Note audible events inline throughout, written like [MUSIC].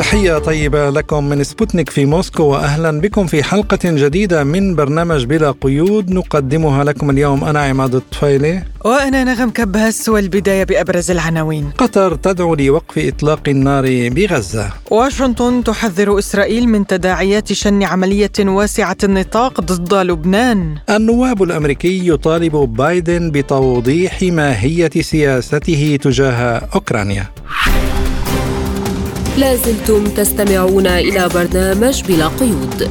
تحية طيبة لكم من سبوتنيك في موسكو وأهلا بكم في حلقة جديدة من برنامج بلا قيود. نقدمها لكم اليوم أنا عماد الطفيلي. وأنا نغم كباس والبداية بأبرز العناوين. قطر تدعو لوقف إطلاق النار بغزة. واشنطن تحذر إسرائيل من تداعيات شن عملية واسعة النطاق ضد لبنان. النواب الأمريكي يطالب بايدن بتوضيح ماهية سياسته تجاه أوكرانيا. لازلتم تستمعون إلى برنامج بلا قيود.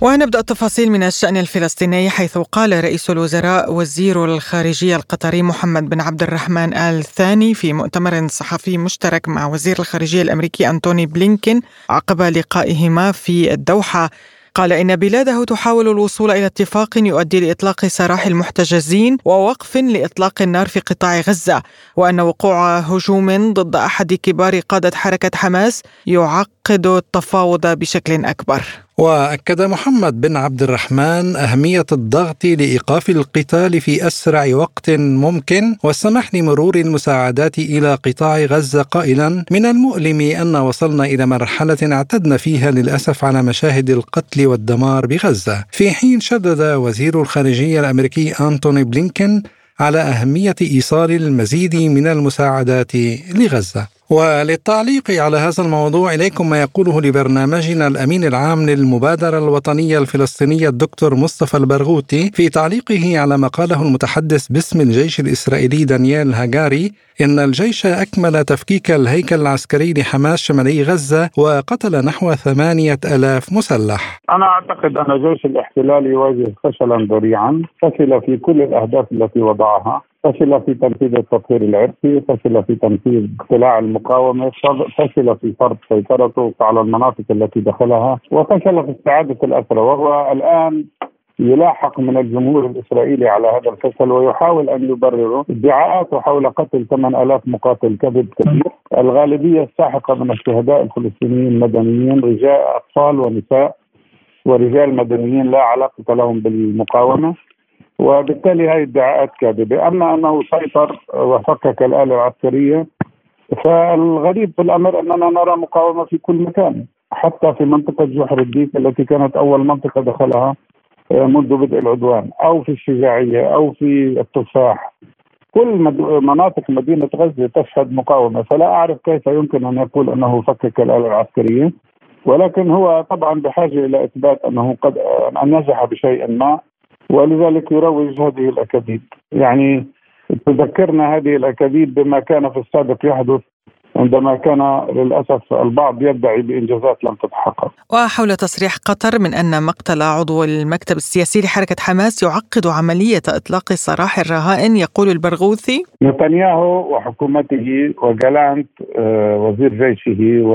ونبدأ التفاصيل من الشأن الفلسطيني حيث قال رئيس الوزراء وزير الخارجية القطري محمد بن عبد الرحمن ال ثاني في مؤتمر صحفي مشترك مع وزير الخارجية الأمريكي أنتوني بلينكين عقب لقائهما في الدوحة. قال إن بلاده تحاول الوصول إلى اتفاق يؤدي لإطلاق سراح المحتجزين ووقف لإطلاق النار في قطاع غزة وأن وقوع هجوم ضد أحد كبار قادة حركة حماس يعقد التفاوض بشكل أكبر. وأكد محمد بن عبد الرحمن أهمية الضغط لإيقاف القتال في أسرع وقت ممكن والسماح لمرور المساعدات إلى قطاع غزة قائلا من المؤلم أن وصلنا إلى مرحلة اعتدنا فيها للأسف على مشاهد القتل والدمار بغزة. في حين شدد وزير الخارجية الأمريكي أنتوني بلينكن على أهمية إيصال المزيد من المساعدات لغزة. وللتعليق على هذا الموضوع إليكم ما يقوله لبرنامجنا الأمين العام للمبادرة الوطنية الفلسطينية الدكتور مصطفى البرغوثي في تعليقه على ما قاله المتحدث باسم الجيش الإسرائيلي دانييل هاجاري إن الجيش أكمل تفكيك الهيكل العسكري لحماس شمالي غزة وقتل نحو ثمانية ألاف مسلح. أنا أعتقد أن جيش الاحتلال يواجه فشلا ذريعا فشل في كل الأهداف التي وضعها. فشل في تنفيذ التطهير العرقي فشل في تنفيذ اقتلاع المقاومة فشل في فرض سيطرته على المناطق التي دخلها وفشل في استعادة الأسرى وهو الآن يلاحق من الجمهور الإسرائيلي على هذا الفشل ويحاول أن يبرره. ادعاءاته حول قتل 8000 مقاتل كبد كبير. الغالبية الساحقة من الشهداء الفلسطينيين مدنيين رجال أطفال ونساء ورجال مدنيين لا علاقة لهم بالمقاومة. وبالتالي هذه ادعاءات كاذبة، اما أنه سيطر وفكك الآلة العسكرية فالغريب في الأمر أننا نرى مقاومة في كل مكان حتى في منطقة جحر الديك التي كانت أول منطقة دخلها آه، منذ بدء العدوان أو في الشجاعية أو في التفاح. كل مناطق مدينة غزة تشهد مقاومة فلا أعرف كيف يمكن أن يقول أنه فكك الآلة العسكرية. ولكن هو طبعا بحاجة إلى إثبات أنه قد أن نجح بشيء ما. ولذلك يروج هذه الأكاذيب يعني تذكرنا هذه الأكاذيب بما كان في السابق يحدث عندما كان للأسف البعض يدعي بإنجازات لم تتحقق. وحول تصريح قطر من أن مقتل عضو المكتب السياسي لحركة حماس يعقد عملية إطلاق سراح الرهائن يقول البرغوثي نتنياهو وحكومته وجالانت آه، وزير جيشه و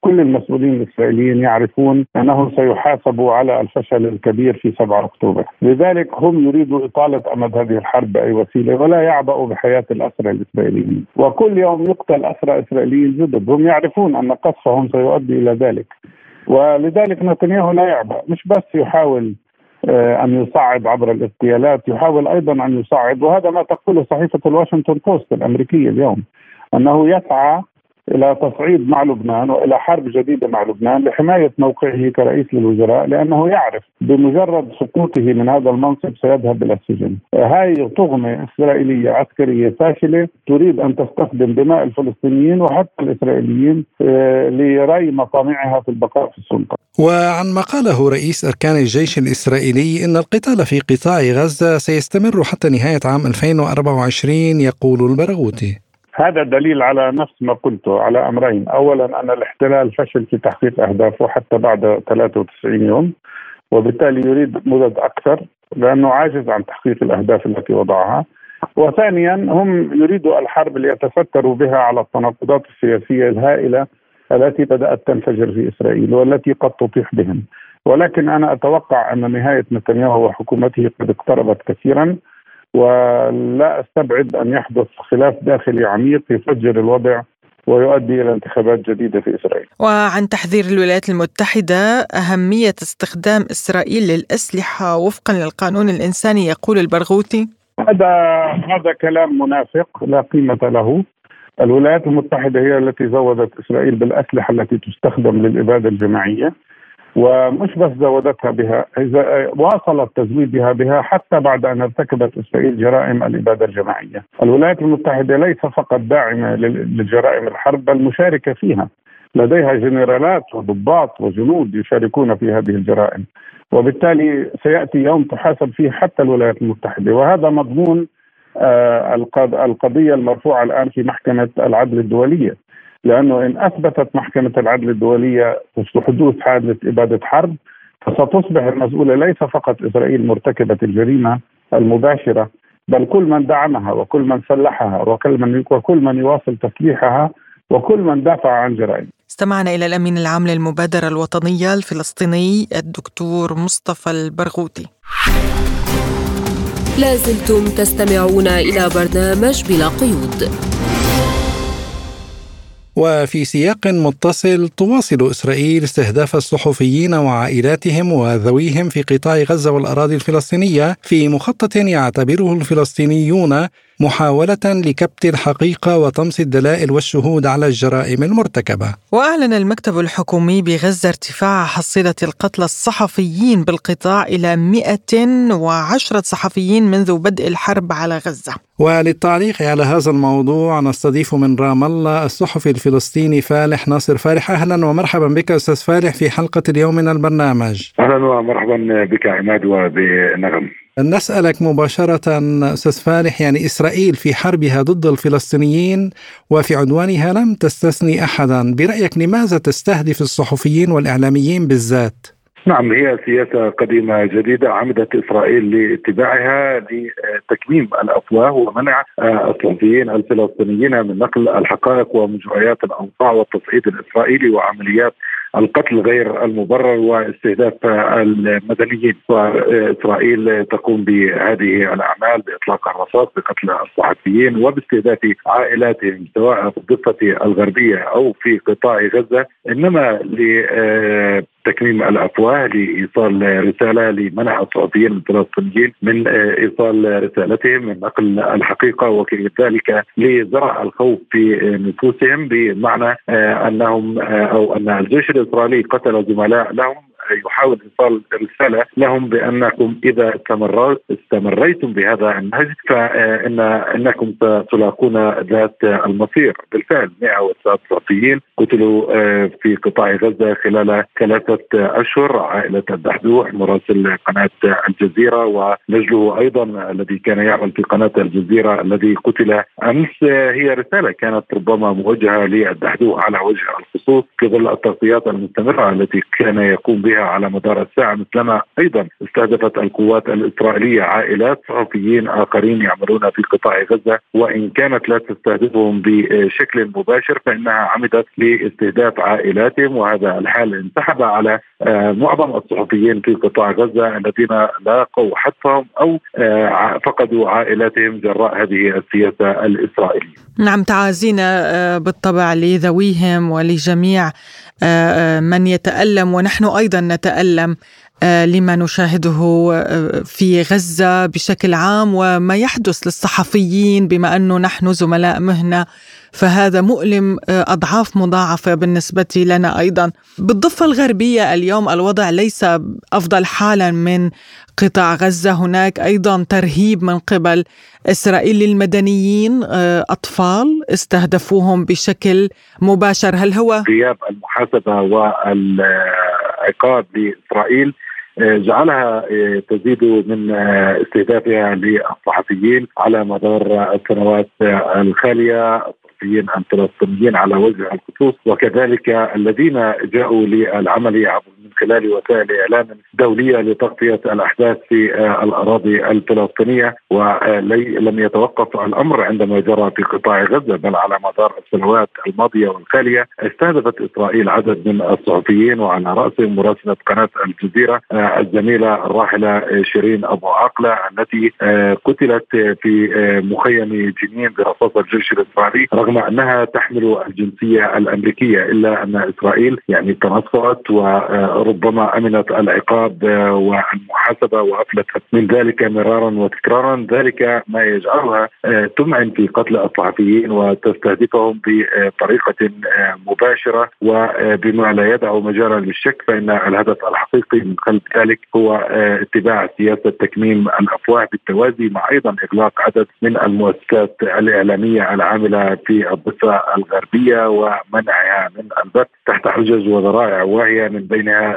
كل المسؤولين الإسرائيليين يعرفون أنه سيحاسب على الفشل الكبير في 7 أكتوبر، لذلك هم يريدوا إطالة أمد هذه الحرب باي وسيلة ولا يعبأوا بحياة الأسرى الإسرائيليين، وكل يوم يقتل أسرى إسرائيليين جدد، هم يعرفون أن قصفهم سيؤدي إلى ذلك. ولذلك نتنياهو لا يعبأ، مش بس يحاول آه، أن يصعد عبر الاغتيالات، يحاول أيضا أن يصعد. وهذا ما تقوله صحيفة الواشنطن بوست الأمريكية اليوم. أنه يسعى إلى تصعيد مع لبنان وإلى حرب جديدة مع لبنان لحماية موقعه كرئيس للوزراء لأنه يعرف بمجرد سقوطه من هذا المنصب سيذهب إلى السجن. هاي طغمه إسرائيلية عسكرية فاشلة تريد أن تستخدم دماء الفلسطينيين وحتى الإسرائيليين آه، لري مطامعها في البقاء في السلطة. وعن ما قاله رئيس أركان الجيش الإسرائيلي إن القتال في قطاع غزة سيستمر حتى نهاية عام 2024 يقول البرغوثي. هذا دليل على نفس ما قلته على أمرين، اولا أن الاحتلال فشل في تحقيق أهدافه حتى بعد 93 يوم وبالتالي يريد مدد أكثر لأنه عاجز عن تحقيق الأهداف التي وضعها. وثانيا هم يريدوا الحرب ليتستروا بها على التناقضات السياسية الهائلة التي بدأت تنفجر في إسرائيل والتي قد تطيح بهم. ولكن أنا أتوقع أن نهاية نتنياهو وحكومته قد اقتربت كثيرا ولا أستبعد أن يحدث خلاف داخلي عميق يفجر الوضع ويؤدي إلى انتخابات جديدة في إسرائيل. وعن تحذير الولايات المتحدة أهمية استخدام إسرائيل للأسلحة وفقا للقانون الإنساني يقول البرغوثي هذا هذا كلام منافق لا قيمة له. الولايات المتحدة هي التي زودت إسرائيل بالأسلحة التي تستخدم للإبادة الجماعية. ومش بس زودتها بها إذا واصلت تزويدها بها حتى بعد أن ارتكبت إسرائيل جرائم الإبادة الجماعية. الولايات المتحدة ليس فقط داعمة لجرائم الحرب بل مشاركة فيها. لديها جنرالات وضباط وجنود يشاركون في هذه الجرائم. وبالتالي سيأتي يوم تحاسب فيه حتى الولايات المتحدة. وهذا مضمون آه، القضية المرفوعة الآن في محكمة العدل الدولية. لأنه إن أثبتت محكمة العدل الدولية حدوث حادث إبادة حرب فستصبح المسؤولة ليس فقط إسرائيل مرتكبة الجريمة المباشرة بل كل من دعمها وكل من سلحها وكل من وكل من يواصل تسليحها وكل من دافع عن جرائم. استمعنا إلى الأمين العام للمبادرة الوطنية الفلسطيني الدكتور مصطفى البرغوثي. لازلتم تستمعون إلى برنامج بلا قيود. وفي سياق متصل تواصل إسرائيل استهداف الصحفيين وعائلاتهم وذويهم في قطاع غزة والأراضي الفلسطينية في مخطط يعتبره الفلسطينيون محاولة لكبت الحقيقة وطمس الدلائل والشهود على الجرائم المرتكبة. وأعلن المكتب الحكومي بغزة ارتفاع حصيلة القتلى الصحفيين بالقطاع إلى 110 صحفيين منذ بدء الحرب على غزة. وللتعليق على هذا الموضوع نستضيف من رام الله الصحفي الفلسطيني فالح ناصر فالح أهلا ومرحبا بك أستاذ فالح في حلقة اليوم من البرنامج. أهلا ومرحبا بك عماد وبنغم. نسألك مباشرة أستاذ فالح يعني إسرائيل في حربها ضد الفلسطينيين وفي عدوانها لم تستثني أحدا برأيك لماذا تستهدف الصحفيين والإعلاميين بالذات؟ نعم هي سياسة قديمة جديدة عمدت إسرائيل لاتباعها لتكميم الأفواه ومنع الصحفيين الفلسطينيين من نقل الحقائق ومجريات الأوضاع والتصعيد الإسرائيلي وعمليات القتل غير المبرر واستهداف المدنيين. وإسرائيل تقوم بهذه الأعمال بإطلاق الرصاص بقتل الصحفيين وباستهداف عائلاتهم سواء في الضفة الغربية أو في قطاع غزة. إنما تكميم الأفواه لإيصال رسالة لمنع الصحفيين الفلسطينيين من إيصال رسالتهم من نقل الحقيقة وكذلك لزرع الخوف في نفوسهم بمعنى أنهم أو أن الجيش الإسرائيلي قتل زملاء لهم يحاول إيصال رساله لهم بأنكم إذا استمريتم بهذا النهج فان إنكم ستلاقون ذات المصير، بالفعل 109 صحفيين قتلوا آه، في قطاع غزة خلال ثلاثة أشهر، عائلة الدحدوح مراسل قناة الجزيرة ونجله أيضا الذي كان يعمل في قناة الجزيرة الذي قتل أمس. هي رسالة كانت ربما موجهة للدحدوح على وجه الخصوص في ظل التغطيات المستمرة التي كان يقوم بها على مدار الساعة مثلما أيضا استهدفت القوات الإسرائيلية عائلات صحفيين آخرين يعملون في قطاع غزة وإن كانت لا تستهدفهم بشكل مباشر فإنها عمدت لاستهداف عائلاتهم وهذا الحال انسحب على آه، معظم الصحفيين في قطاع غزة الذين لاقوا حتفهم أو آه، فقدوا عائلاتهم جراء هذه السياسة الإسرائيلية. نعم تعازينا آه، بالطبع لذويهم ولجميع من يتألم ونحن أيضا نتألم لما نشاهده في غزة بشكل عام وما يحدث للصحفيين بما أنه نحن زملاء مهنة. فهذا مؤلم أضعاف مضاعفة بالنسبة لنا أيضا. بالضفة الغربية اليوم الوضع ليس أفضل حالا من قطاع غزة. هناك أيضا ترهيب من قبل إسرائيل للمدنيين أطفال استهدفوهم بشكل مباشر. هل هو غياب المحاسبة والعقاب لإسرائيل جعلها تزيد من استهدافها للصحفيين على مدار السنوات الخالية الفلسطينيين على وجه الخصوص وكذلك الذين جاءوا للعمل عبر من خلال وسائل اعلام دوليه لتغطية الأحداث في الأراضي الفلسطينية. ولم يتوقف الأمر عندما جرى في قطاع غزة بل على مدار السنوات الماضية والخالية استهدفت إسرائيل عدد من الصحفيين وعلى راسهم مراسلة قناة الجزيرة الزميلة الراحلة شيرين أبو عقله التي قتلت في مخيم جنين برصاص الجيش الإسرائيلي رغم أنها تحمل الجنسية الأمريكية إلا أن إسرائيل يعني تنصرت وربما أمنت العقاب والمحاسبة وأفلتت من ذلك مرارا وتكرارا. ذلك ما يجعلها تمعن في قتل الصحفيين وتستهدفهم بطريقة مباشرة. وبما لا يدع مجالا للشك فإن الهدف الحقيقي من خلف ذلك هو اتباع سياسة تكميم الافواه بالتوازي مع أيضا إغلاق عدد من المؤسسات الإعلامية العاملة في الضفة الغربية ومنعها من البث تحت حجج وذرائع واهيه من بينها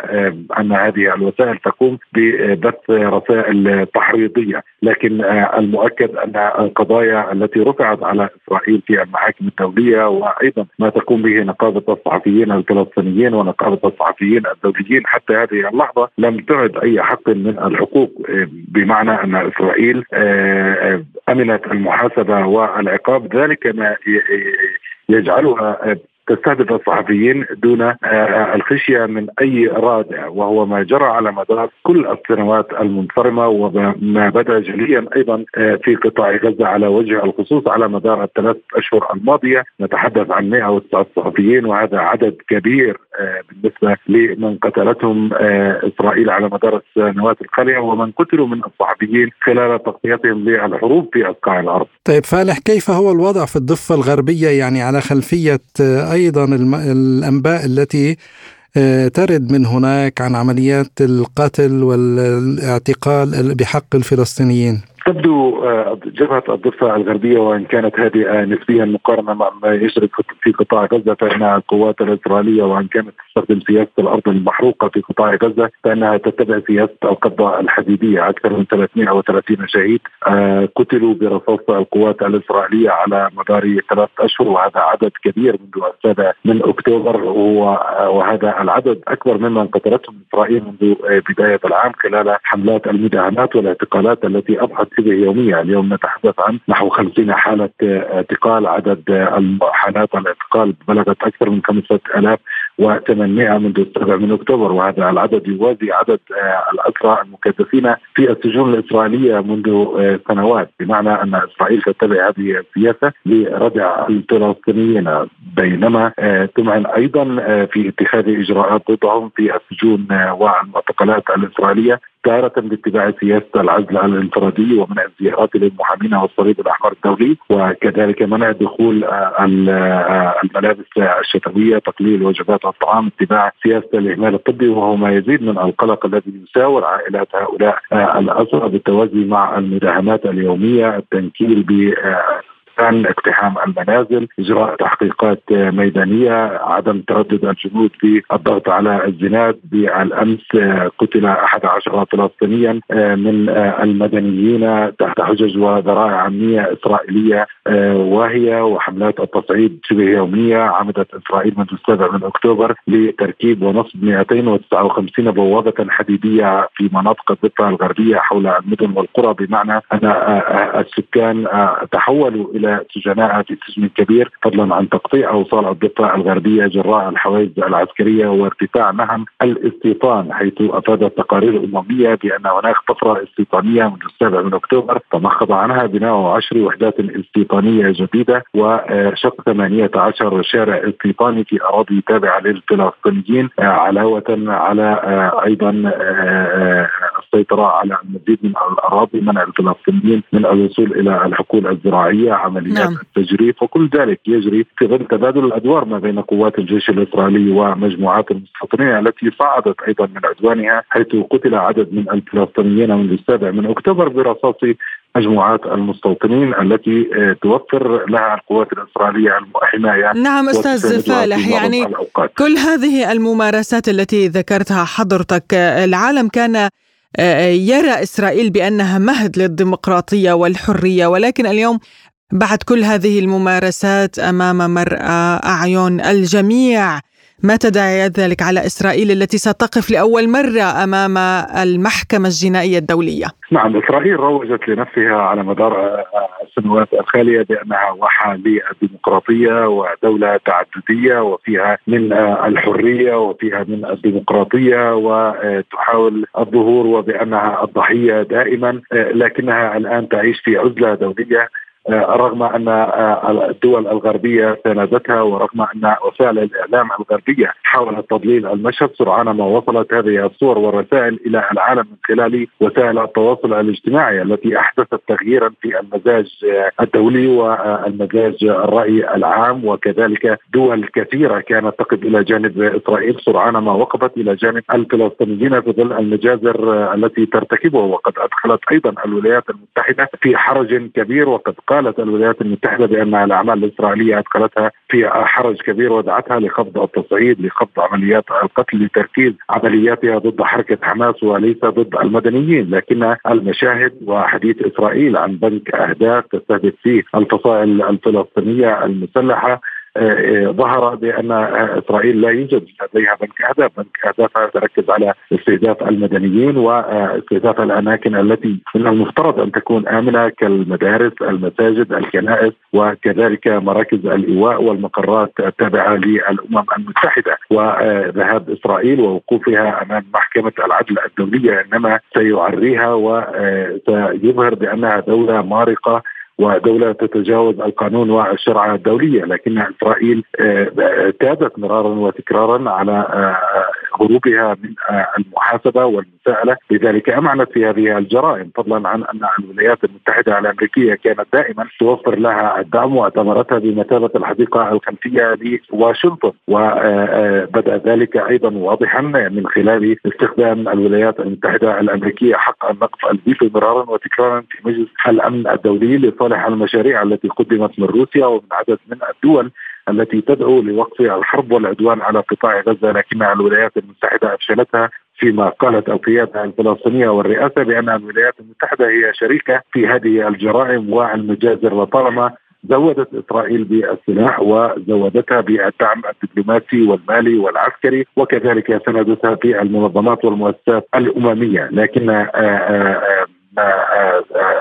أن هذه الوسائل تقوم ببث رسائل تحريضية، لكن المؤكد أن القضايا التي رفعت على إسرائيل في المحاكم الدولية وأيضا ما تقوم به نقابة الصحفيين الفلسطينيين ونقابة الصحفيين الدوليين حتى هذه اللحظة لم تعد أي حق من الحقوق. بمعنى أن إسرائيل أمنت المحاسبة والعقاب. ذلك ما يجعلها تستهدف الصحفيين دون آه، آه، الخشية من أي رادع وهو ما جرى على مدار كل السنوات المنصرمه وما بدا جليا أيضا آه، في قطاع غزة على وجه الخصوص على مدار الثلاث أشهر الماضية. نتحدث عن 109 صحفيين وهذا عدد كبير. بالنسبة لمن قتلتهم إسرائيل على مدار السنوات الخاليه ومن قتلوا من الصحفيين خلال تغطيتهم للحروب في اقطاع الأرض. طيب فالح كيف هو الوضع في الضفة الغربية يعني على خلفية أيضا الأنباء التي آه، ترد من هناك عن عمليات القتل والاعتقال بحق الفلسطينيين تبدو آه، جبهة الضفة الغربية وإن كانت هادئة نسبيا مقارنة مع ما يجري في قطاع غزة فإن القوات الإسرائيلية وإن كانت تستخدم سياسة الأرض المحروقة في قطاع غزة فإنها تتبع سياسة القبضة الحديدية. أكثر من 330 شهيد آه، قتلوا برصاص القوات الإسرائيلية على مدار ثلاث أشهر وهذا عدد كبير منذ السابع من أكتوبر وهذا العدد أكبر ممن قتلتهم إسرائيل منذ بداية العام خلال حملات المداهمات والاعتقالات التي اضحت شبه يوميه اليوم نتحدث عن نحو 50 حالة اعتقال عدد حالات الاعتقال بلغت أكثر من 5800 منذ السابع من أكتوبر وهذا العدد يوازي عدد الأسرى المكدسين في السجون الإسرائيلية منذ سنوات. بمعنى أن إسرائيل تتبع هذه السياسة لردع الفلسطينيين. بينما تمعن أيضا في اتخاذ إجراءات ضدهم في السجون والمعتقلات الإسرائيلية تارة باتباع سياسة العزل الانفرادي ومنع الزيارات للمحامين والصليب الأحمر الدولي وكذلك منع دخول آه، آه، الملابس الشتوية تقليل وجبات الطعام اتباع سياسة الإهمال الطبي وهو ما يزيد من القلق الذي يساور عائلات هؤلاء آه، الأسرى بالتوازي مع المداهمات اليومية التنكيل ب كان اقتحام المنازل إجراء تحقيقات ميدانية عدم تردد الجنود في الضغط على الزناد. بالأمس قتل 11 فلسطينيا من المدنيين تحت حجج وذرائع أمنية إسرائيلية واهية وحملات التصعيد شبه يومية عمدت إسرائيل منذ السابع من أكتوبر لتركيب ونصب 259 بوابة حديدية في مناطق الضفة الغربية حول المدن والقرى. بمعنى أن السكان تحولوا إلى سجناء في سجن كبير فضلا عن تقطيع أوصال الضفه الغربية جراء الحوائج العسكرية وارتفاع مهن الاستيطان حيث أفادت تقارير أممية بأن هناك طفرة استيطانية منذ السابع من أكتوبر تمخض عنها بناء عشر وحدات استيطانية جديدة وشق 18 شارع استيطاني في أراضي تابعة للفلسطينيين علاوة على أيضا السيطرة على المزيد من الأراضي منع الفلسطينيين من الوصول إلى الحقول الزراعية عمليات نعم. التجريف وكل ذلك يجري في ظل تبادل الأدوار ما بين قوات الجيش الإسرائيلي ومجموعات المستوطنين التي صعدت أيضا من عدوانها حيث قتل عدد من الفلسطينيين منذ السابع من أكتوبر برصاص مجموعات المستوطنين التي آه، توفر لها القوات الإسرائيلية الحماية نعم أستاذ فالح يعني الأوقات. كل هذه الممارسات التي ذكرتها حضرتك العالم كان آه، يرى إسرائيل بأنها مهد للديمقراطية والحرية ولكن اليوم بعد كل هذه الممارسات أمام مرأى أعين الجميع ما تداعيات ذلك على إسرائيل التي ستقف لأول مرة أمام المحكمة الجنائية الدولية؟ نعم إسرائيل روجت لنفسها على مدار السنوات الخالية بأنها واحة للديمقراطية ودولة تعددية وفيها من الحرية وفيها من الديمقراطية وتحاول الظهور وبأنها الضحية دائما لكنها الآن تعيش في عزلة دولية آه، رغم أن آه، الدول الغربية ساندتها ورغم أن وسائل الإعلام الغربية حاولت تضليل المشهد سرعان ما وصلت هذه الصور والرسائل إلى العالم من خلال وسائل التواصل الاجتماعي التي أحدثت تغييرا في المزاج آه، الدولي والمزاج الرأي العام. وكذلك دول كثيرة كانت تقف إلى جانب إسرائيل سرعان ما وقفت إلى جانب الفلسطينيين في ظل المجازر التي ترتكبها. وقد أدخلت أيضا الولايات المتحدة في حرج كبير وقد قالت الولايات المتحدة بأن الأعمال الإسرائيلية أدخلتها في حرج كبير ودعتها لخفض التصعيد لخفض عمليات القتل لتركيز عملياتها ضد حركة حماس وليس ضد المدنيين. لكن المشاهد وحديث إسرائيل عن بنك أهداف تستهدف فيه الفصائل الفلسطينية المسلحة ظهر بأن إسرائيل لا يوجد لديها بنك أهداف، بنك اهدافها تركز على استهداف المدنيين واستهداف الأماكن التي من المفترض أن تكون آمنة كالمدارس، المساجد، الكنائس وكذلك مراكز الإيواء والمقرات التابعة للأمم المتحدة، وذهاب إسرائيل ووقوفها أمام محكمة العدل الدولية إنما سيعريها وسيظهر بأنها دولة مارقة ودولة تتجاوز القانون والشرع الدولية لكن إسرائيل آه، اعتادت مرارا وتكرارا على آه، هروبها من آه، المحاسبة والمساءلة. لذلك أمعنت في هذه الجرائم فضلا عن أن الولايات المتحدة الأمريكية كانت دائما توفر لها الدعم واعتبرتها بمثابة الحديقة الخلفية لواشنطن. وبدأ ذلك أيضا واضحا من خلال استخدام الولايات المتحدة الأمريكية حق النقص الفيتو مرارا وتكرارا في مجلس الأمن الدولي لصالح صالح المشاريع التي قدمت من روسيا ومن عدد من الدول التي تدعو لوقف الحرب والعدوان على قطاع غزة لكن الولايات المتحدة أفشلتها فيما قالت القيادة الفلسطينية والرئاسة بأن الولايات المتحدة هي شريكة في هذه الجرائم والمجازر لطالما زودت إسرائيل بالسلاح وزودتها بالدعم الدبلوماسي والمالي والعسكري وكذلك سندتها في المنظمات والمؤسسات الأممية. لكن آآ آه، آآ آه، آه،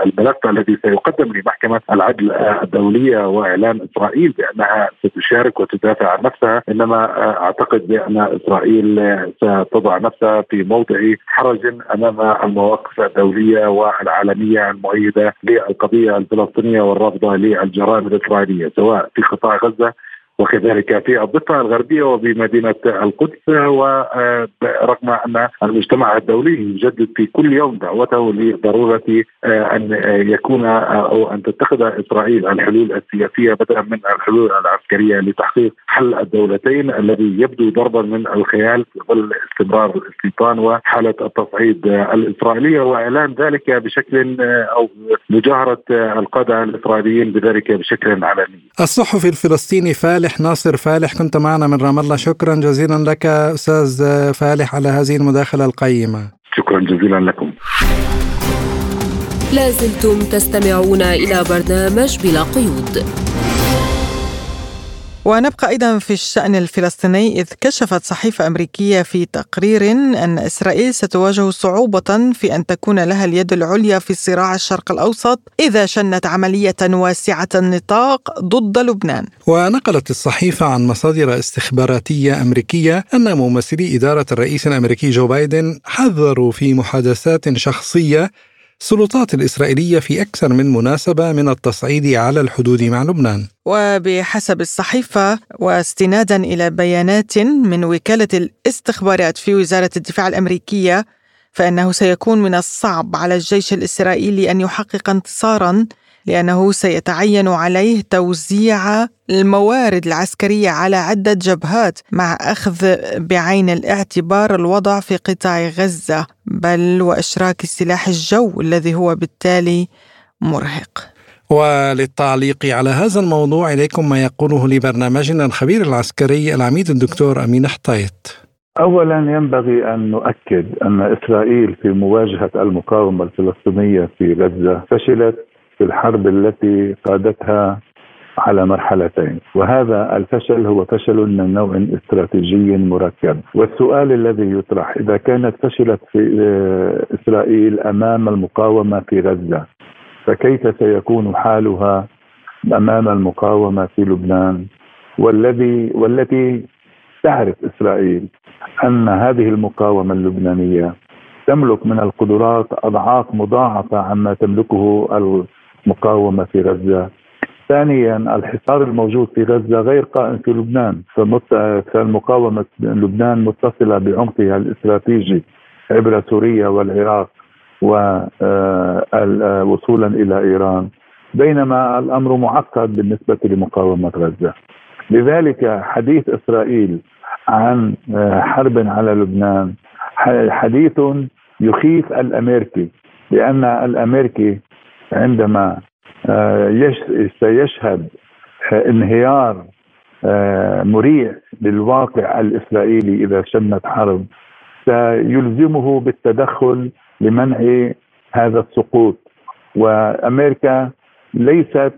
الملف الذي سيقدم لمحكمة العدل الدولية وإعلان إسرائيل بأنها ستشارك وتدافع عن نفسها إنما أعتقد بأن إسرائيل ستضع نفسها في موضع حرج أمام المواقف الدولية والعالمية المؤيدة للقضية الفلسطينية والرافضة للجرائم الإسرائيلية سواء في قطاع غزة وكذلك في الضفة الغربية وبمدينة القدس ورغم أن المجتمع الدولي يجدد في كل يوم دعوته لضرورة آه، أن يكون آه، أو أن تتخذ إسرائيل الحلول السياسية بدلا من الحلول العسكرية لتحقيق حل الدولتين الذي يبدو ضربا من الخيال في ظل استمرار الاستيطان وحالة التصعيد الإسرائيلية وإعلان ذلك بشكل آه، أو مجاهرة القادة الإسرائيليين بذلك بشكل علني. الصحفي الفلسطيني فالح فالح ناصر. فالح كنت معنا من رام الله. شكرا جزيلا لك أستاذ فالح على هذه المداخلة القيمة. شكرا جزيلا لكم. لازلتم تستمعون إلى برنامج بلا قيود. ونبقى أيضا في الشأن الفلسطيني إذ كشفت صحيفة أمريكية في تقرير أن إسرائيل ستواجه صعوبة في أن تكون لها اليد العليا في صراع الشرق الأوسط إذا شنت عملية واسعة النطاق ضد لبنان. ونقلت الصحيفة عن مصادر استخباراتية أمريكية أن ممثلي إدارة الرئيس الأمريكي جو بايدن حذروا في محادثات شخصية السلطات الإسرائيلية في أكثر من مناسبة من التصعيد على الحدود مع لبنان. وبحسب الصحيفة واستنادا إلى بيانات من وكالة الاستخبارات في وزارة الدفاع الأمريكية فإنه سيكون من الصعب على الجيش الإسرائيلي أن يحقق انتصارا لأنه سيتعين عليه توزيع الموارد العسكرية على عدة جبهات مع أخذ بعين الاعتبار الوضع في قطاع غزة بل وإشراك سلاح الجو الذي هو بالتالي مرهق. وللتعليق على هذا الموضوع إليكم ما يقوله لبرنامجنا الخبير العسكري العميد الدكتور أمين حطيت. اولا ينبغي أن نؤكد أن إسرائيل في مواجهة المقاومة الفلسطينية في غزة فشلت في الحرب التي قادتها على مرحلتين. وهذا الفشل هو فشل من نوع استراتيجي مركب. والسؤال الذي يطرح إذا كانت فشلت في آه، إسرائيل أمام المقاومة في غزة فكيف سيكون حالها أمام المقاومة في لبنان؟ والذي والتي تعرف إسرائيل أن هذه المقاومة اللبنانية تملك من القدرات أضعاف مضاعفة عما تملكه المقاومه في غزة. ثانيا الحصار الموجود في غزة غير قائم في لبنان فالمقاومة لبنان متصلة بعمقها الاستراتيجي عبر سوريا والعراق ووصولا إلى إيران بينما الأمر معقد بالنسبة لمقاومة غزة. لذلك حديث إسرائيل عن آه، حرب على لبنان حديث يخيف الأمريكي لأن الأمريكي عندما آه، سيشهد آه، انهيار مريع للواقع الإسرائيلي إذا شنت حرب سيلزمه بالتدخل لمنع هذا السقوط. وأمريكا ليست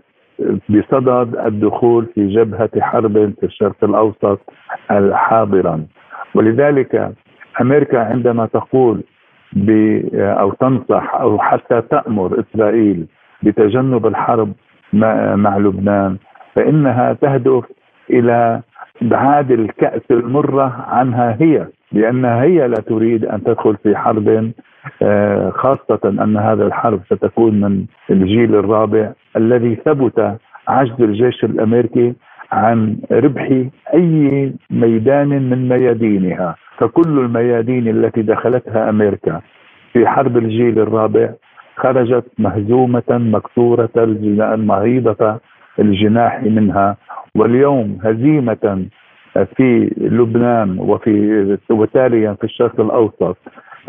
بصدد الدخول في جبهة حرب في الشرق الأوسط حاضرا ولذلك أمريكا عندما تقول أو تنصح أو حتى تأمر إسرائيل بتجنب الحرب مع لبنان فإنها تهدف إلى ابعاد الكأس المرة عنها هي لانها هي لا تريد أن تدخل في حرب آه، خاصة أن هذا الحرب ستكون من الجيل الرابع الذي ثبت عجز الجيش الأمريكي عن ربح أي ميدان من ميادينها. فكل الميادين التي دخلتها أمريكا في حرب الجيل الرابع خرجت مهزومة مكسوره مريضه الجناح منها. واليوم هزيمة في لبنان وفي وتاليا في الشرق الأوسط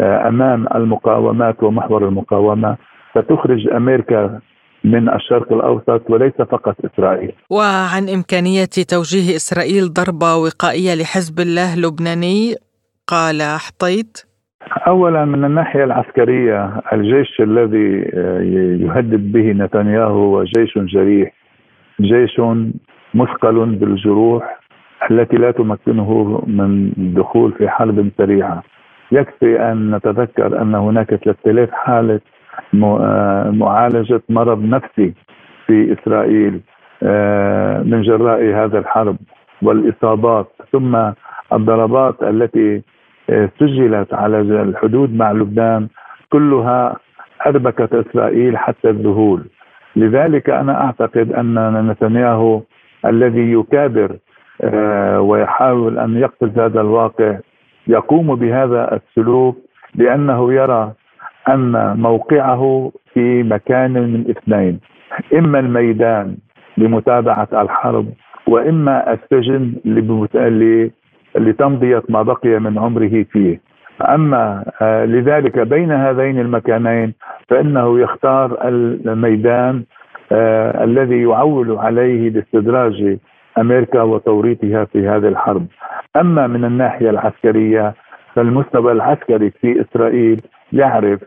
آه، أمام المقاومات ومحور المقاومة. ستخرج أمريكا من الشرق الأوسط وليس فقط إسرائيل. وعن إمكانية توجيه إسرائيل ضربه وقائية لحزب الله لبناني قال حطيت اولا من الناحية العسكرية الجيش الذي آه، يهدد به نتنياهو هو جيش جريح جيش مثقل بالجروح التي لا تمكنه من الدخول في حرب سريعة يكفي أن نتذكر أن هناك 3000 حالة معالجة مرض نفسي في إسرائيل آه، من جراء هذا الحرب والإصابات ثم الضربات التي آه، سجلت على الحدود مع لبنان كلها اربكت إسرائيل حتى الذهول. لذلك أنا أعتقد أن نتنياهو الذي يكابر ويحاول أن يقفز هذا الواقع يقوم بهذا السلوك لأنه يرى أن موقعه في مكان من اثنين إما الميدان لمتابعة الحرب وإما السجن لتمضية ما بقي من عمره فيه. أما آه، لذلك بين هذين المكانين فإنه يختار الميدان آه، الذي يعول عليه باستدراج أمريكا وتوريطها في هذه الحرب. أما من الناحية العسكرية فالمستوى العسكري في إسرائيل يعرف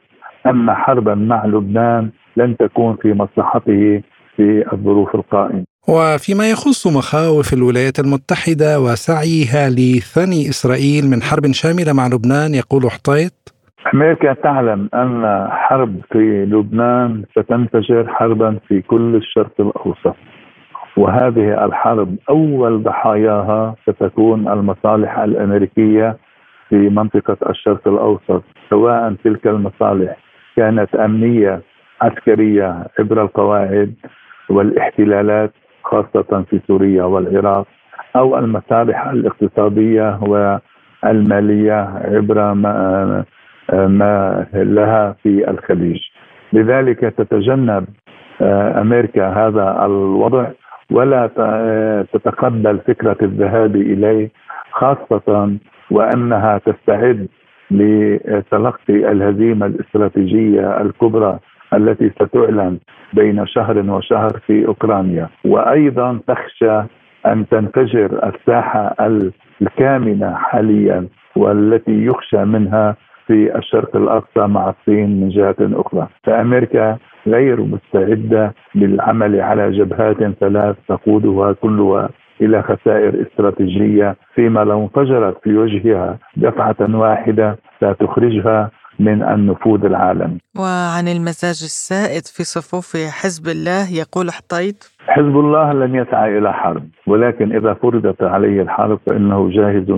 أن حربا مع لبنان لن تكون في مصلحته في الظروف القائمة. وفيما يخص مخاوف الولايات المتحدة وسعيها لثني إسرائيل من حرب شاملة مع لبنان يقول حطيط أمريكا تعلم أن حرب في لبنان ستنفجر حربا في كل الشرق الأوسط. وهذه الحرب أول ضحاياها ستكون المصالح الأمريكية في منطقة الشرق الأوسط سواء تلك المصالح كانت أمنية عسكرية عبر القواعد والاحتلالات خاصة في سوريا والعراق أو المصالح الاقتصادية والمالية عبر ما, ما لها في الخليج. لذلك تتجنب آه، أمريكا هذا الوضع ولا تتقبل فكرة الذهاب إليه خاصة وأنها تستعد لتلقي الهزيمة الاستراتيجية الكبرى التي ستعلن بين شهر وشهر في أوكرانيا. وأيضا تخشى أن تنفجر الساحة الكامنة حاليا والتي يخشى منها في الشرق الأقصى مع الصين من جهة أخرى، فأمريكا غير مستعدة للعمل على جبهات ثلاث تقودها كلها. إلى خسائر استراتيجية فيما لو انفجرت في وجهها دفعة واحدة ستخرجها من النفوذ العالمي. وعن المزاج السائد في صفوف حزب الله يقول حطيت حزب الله لن يسعى إلى حرب ولكن إذا فرضت عليه الحرب فإنه جاهز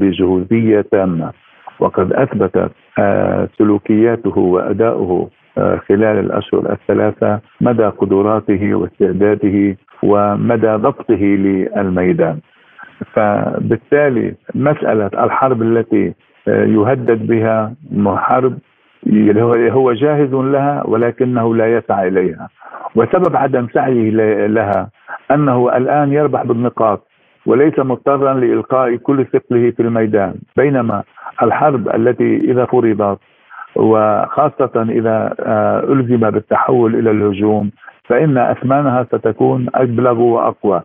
بجهوزيه تامة وقد أثبتت آه، سلوكياته وأداؤه آه، خلال الأشهر الثلاثة مدى قدراته واستعداده ومدى ضبطه للميدان. فبالتالي مسألة الحرب التي يهدد بها حرب هو جاهز لها ولكنه لا يسعى إليها. وسبب عدم سعيه لها أنه الآن يربح بالنقاط وليس مضطرا لإلقاء كل ثقله في الميدان. بينما الحرب التي إذا فرضت وخاصة إذا آه، ألزم بالتحول إلى الهجوم فإن أثمانها ستكون ابلغ وأقوى.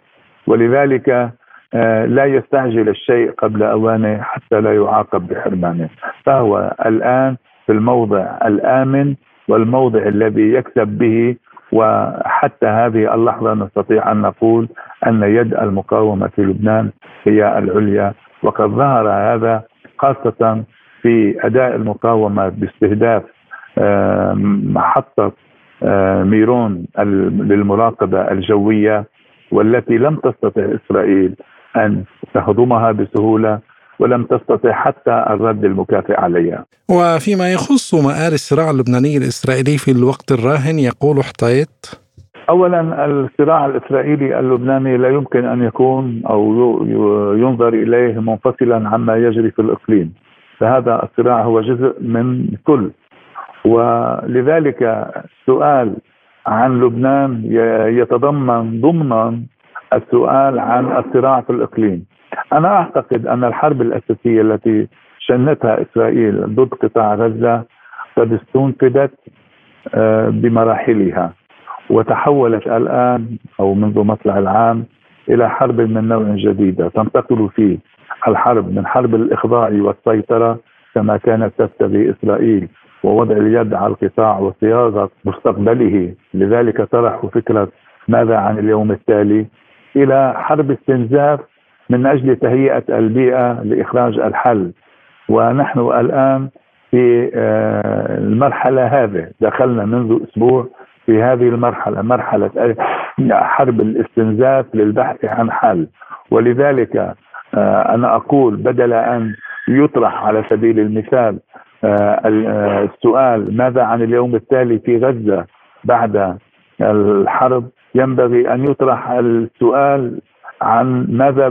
ولذلك آه، لا يستعجل الشيء قبل أوانه حتى لا يعاقب بحرمانه. فهو الآن في الموضع الآمن والموضع الذي يكسب به وحتى هذه اللحظة نستطيع أن نقول أن يد المقاومة في لبنان هي العليا. وقد ظهر هذا خاصة في أداء المقاومة باستهداف آه، محطة آه، ميرون للمراقبه الجوية والتي لم تستطع إسرائيل أن تهضمها بسهولة ولم تستطع حتى الرد المكافئ عليها. وفيما يخص مآل الصراع اللبناني الإسرائيلي في الوقت الراهن يقول حطيت اولا الصراع الإسرائيلي اللبناني لا يمكن أن يكون أو ينظر إليه منفصلا عما يجري في الإقليم. فهذا الصراع هو جزء من كل ولذلك السؤال عن لبنان يتضمن ضمنا السؤال عن الصراع في الإقليم. أنا أعتقد أن الحرب الأساسية التي شنتها إسرائيل ضد قطاع غزة قد استنفذت آه، بمراحلها وتحولت الآن أو منذ مطلع العام إلى حرب من نوع جديده تنتقل فيه الحرب من حرب الإخضاع والسيطرة كما كانت تبتغي إسرائيل ووضع اليد على القطاع وصياغة مستقبله. لذلك طرحوا فكرة ماذا عن اليوم التالي؟ إلى حرب استنزاف من أجل تهيئة البيئة لإخراج الحل. ونحن الآن في آه، المرحلة هذه. دخلنا منذ أسبوع في هذه المرحلة مرحلة حرب الاستنزاف للبحث عن حل. ولذلك آه، أنا أقول بدل أن يطرح على سبيل المثال آه، السؤال ماذا عن اليوم التالي في غزة بعد الحرب؟ ينبغي أن يطرح السؤال عن ماذا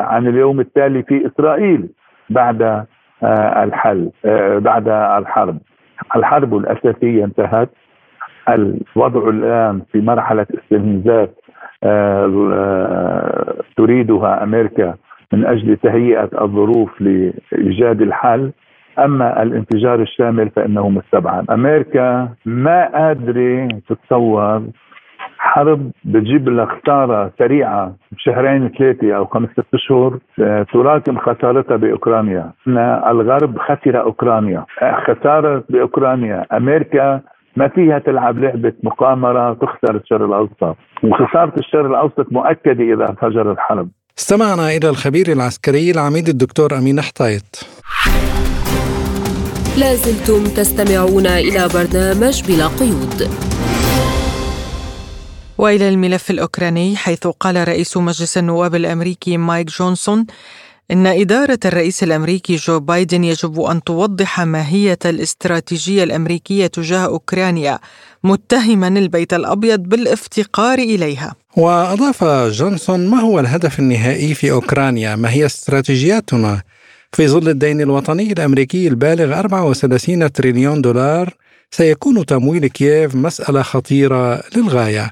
عن اليوم التالي في إسرائيل بعد آه، الحل آه، بعد الحرب. الحرب الأساسية انتهت. الوضع الآن في مرحلة استنزاف آه، تريدها أمريكا من أجل تهيئة الظروف لإيجاد الحل. أما الانفجار الشامل فإنه مستبعد أمريكا ما قادرة تتصور حرب بتجيب لها خسارة سريعة بشهرين ثلاثة أو خمسة ست اشهر تراكم خسارتها بأوكرانيا. الغرب خسر أوكرانيا. خسارة بأوكرانيا. أمريكا ما فيها تلعب لعبة مقامرة تخسر الشرق الأوسط. وخسارة الشرق الأوسط مؤكدة إذا انفجر الحرب استمعنا إلى الخبير العسكري العميد الدكتور أمين حطيت لازلتم تستمعون إلى برنامج بلا قيود. وإلى الملف الأوكراني حيث قال رئيس مجلس النواب الأمريكي مايك جونسون إن إدارة الرئيس الأمريكي جو بايدن يجب أن توضح ماهيه الاستراتيجية الأمريكية تجاه أوكرانيا متهما البيت الأبيض بالافتقار إليها. وأضاف جونسون ما هو الهدف النهائي في أوكرانيا؟ ما هي استراتيجياتنا؟ في ظل الدين الوطني الأمريكي البالغ 34 تريليون دولار سيكون تمويل كييف مسألة خطيرة للغاية.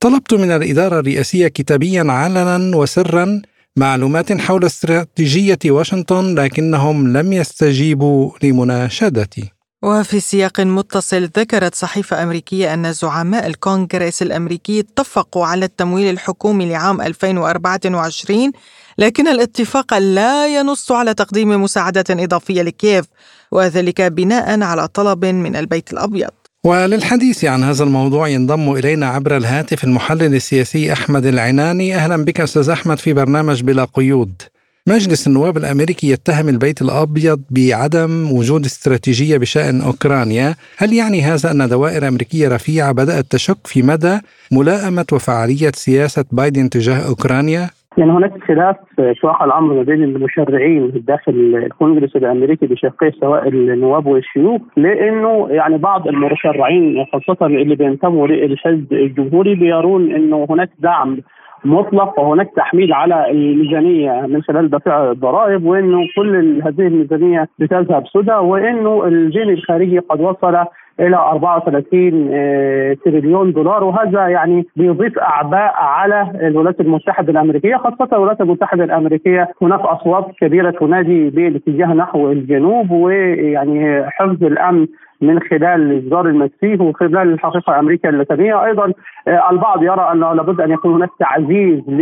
طلبت من الإدارة الرئاسية كتابيا علنا وسرا معلومات حول استراتيجية واشنطن لكنهم لم يستجيبوا لمناشدتي. وفي سياق متصل ذكرت صحيفة أمريكية أن زعماء الكونغرس الأمريكي اتفقوا على التمويل الحكومي لعام 2024 لكن الاتفاق لا ينص على تقديم مساعدة إضافية لكييف وذلك بناء على طلب من البيت الأبيض وللحديث عن هذا الموضوع ينضم إلينا عبر الهاتف المحلل السياسي أحمد العناني أهلا بك أستاذ أحمد في برنامج بلا قيود. مجلس النواب الأمريكي يتهم البيت الأبيض بعدم وجود استراتيجية بشأن أوكرانيا، هل يعني هذا أن دوائر أمريكية رفيعة بدأت تشك في مدى ملائمة وفعالية سياسة بايدن تجاه أوكرانيا؟ يعني هناك خلاف في الأمر ما بين المشرعين داخل الكونجرس الأمريكي بشقيه سواء النواب والشيوخ لأنه يعني بعض المشرعين خاصة اللي بينتموا للحزب الجمهوري بيرون إنه هناك دعم مطلق وهناك تحميل على الميزانية من خلال دفع الضرائب وإنه كل هذه الميزانية بتذهب سدى وإنه الجنيه الخارجي قد وصل إلى 34 آه، تريليون دولار وهذا يعني بيضيف أعباء على الولايات المتحدة الأمريكية خاصة الولايات المتحدة الأمريكية. هناك أصوات كبيرة تنادي بالاتجاه نحو الجنوب ويعني حفظ الأمن من خلال إصدار المكسيك وخلال الحقيقة أمريكا اللاتينيه أيضا آه، البعض يرى أنه لابد أن يكون هناك تعزيز ل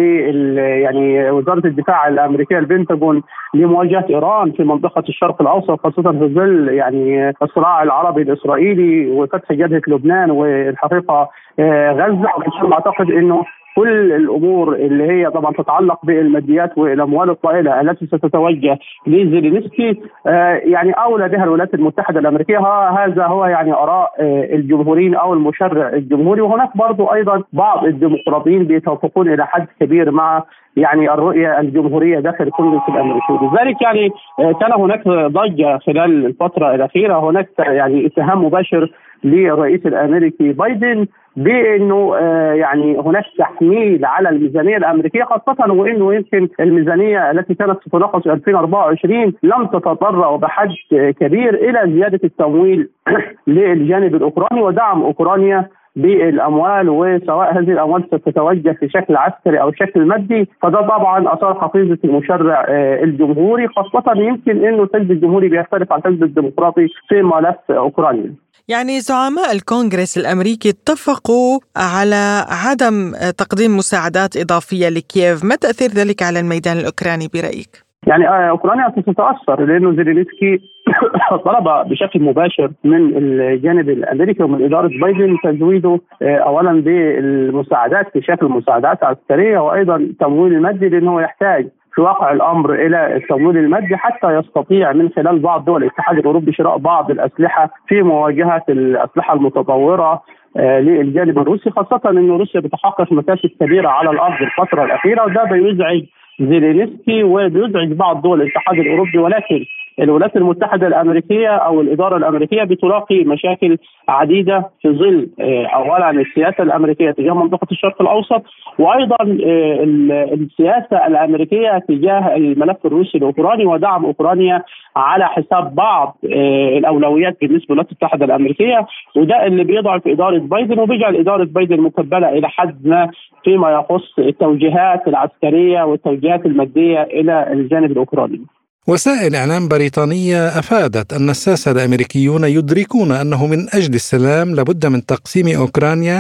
يعني وزارة الدفاع الأمريكية البنتاجون لمواجهة إيران في منطقة الشرق الأوسط خاصة في ظل يعني الصراع العربي الإسرائيلي وفتح جبهة لبنان والحقيقة آه، غزة. أعتقد إنه كل الأمور اللي هي طبعا تتعلق بالماديات والأموال الطائلة التي ستتوجه لزيلينسكي آه، يعني أولى بها الولايات المتحدة الأمريكية. هذا هو يعني آراء آه، الجمهوريين أو المشرع الجمهوري. وهناك برضو أيضا بعض الديمقراطيين بيتوافقون إلى حد كبير مع يعني الرؤية الجمهورية داخل الكونغرس الأمريكي، لذلك يعني آه، كان هناك ضجة خلال الفترة الأخيرة، هناك يعني اتهام مباشر للرئيس الأمريكي بايدن. بأنه آه، يعني هناك تحميل على الميزانية الأمريكية خاصة وإنه يمكن الميزانية التي كانت ستناقش في 2024 لم تتطرق بحد كبير إلى زيادة التمويل [CLEARS THROAT] للجانب الأوكراني ودعم أوكرانيا بالأموال وسواء هذه الأموال ستتوجه في شكل عسكري أو شكل مادي فده طبعا أثار حفيظه المشرع آه، الجمهوري خاصة يمكن إنه الحزب الجمهوري بيختلف عن الحزب الديمقراطي في ملف أوكرانيا. يعني زعماء الكونغرس الأمريكي اتفقوا على عدم تقديم مساعدات إضافية لكييف، ما تأثير ذلك على الميدان الأوكراني برأيك؟ يعني آه، أوكرانيا ستتأثر لأنه زيلينسكي [COUGHS] طلب بشكل مباشر من الجانب الأمريكي ومن إدارة بايدن تزويده آه، اولا بالمساعدات في شكل مساعدات عسكريه وأيضا التمويل المادي لأنه يحتاج في واقع الأمر إلى التمويل المادي حتى يستطيع من خلال بعض دول الاتحاد الأوروبي شراء بعض الأسلحة في مواجهة الأسلحة المتطورة آه، للجانب الروسي خاصة إن روسيا بتحقق مكاسب كبيرة على الأرض الفترة الأخيرة وده بيزعج زيلينسكي وبيزعج بعض دول الاتحاد الأوروبي ولكن الولايات المتحدة الأمريكية أو الإدارة الأمريكية بتلاقي مشاكل عديدة في ظل آه، أولا السياسة الأمريكية تجاه منطقة الشرق الأوسط وأيضا آه، السياسة الأمريكية تجاه الملف الروسي الأوكراني ودعم أوكرانيا على حساب بعض آه، الأولويات بالنسبة للولايات المتحدة الأمريكية وده اللي بيضعف إدارة بايدن وبيجعل إدارة بايدن مكبله إلى حد ما فيما يخص التوجيهات العسكرية والتوجيهات المادية إلى الجانب الأوكراني. وسائل إعلام بريطانية أفادت أن الساسة الأمريكيون يدركون أنه من أجل السلام لابد من تقسيم أوكرانيا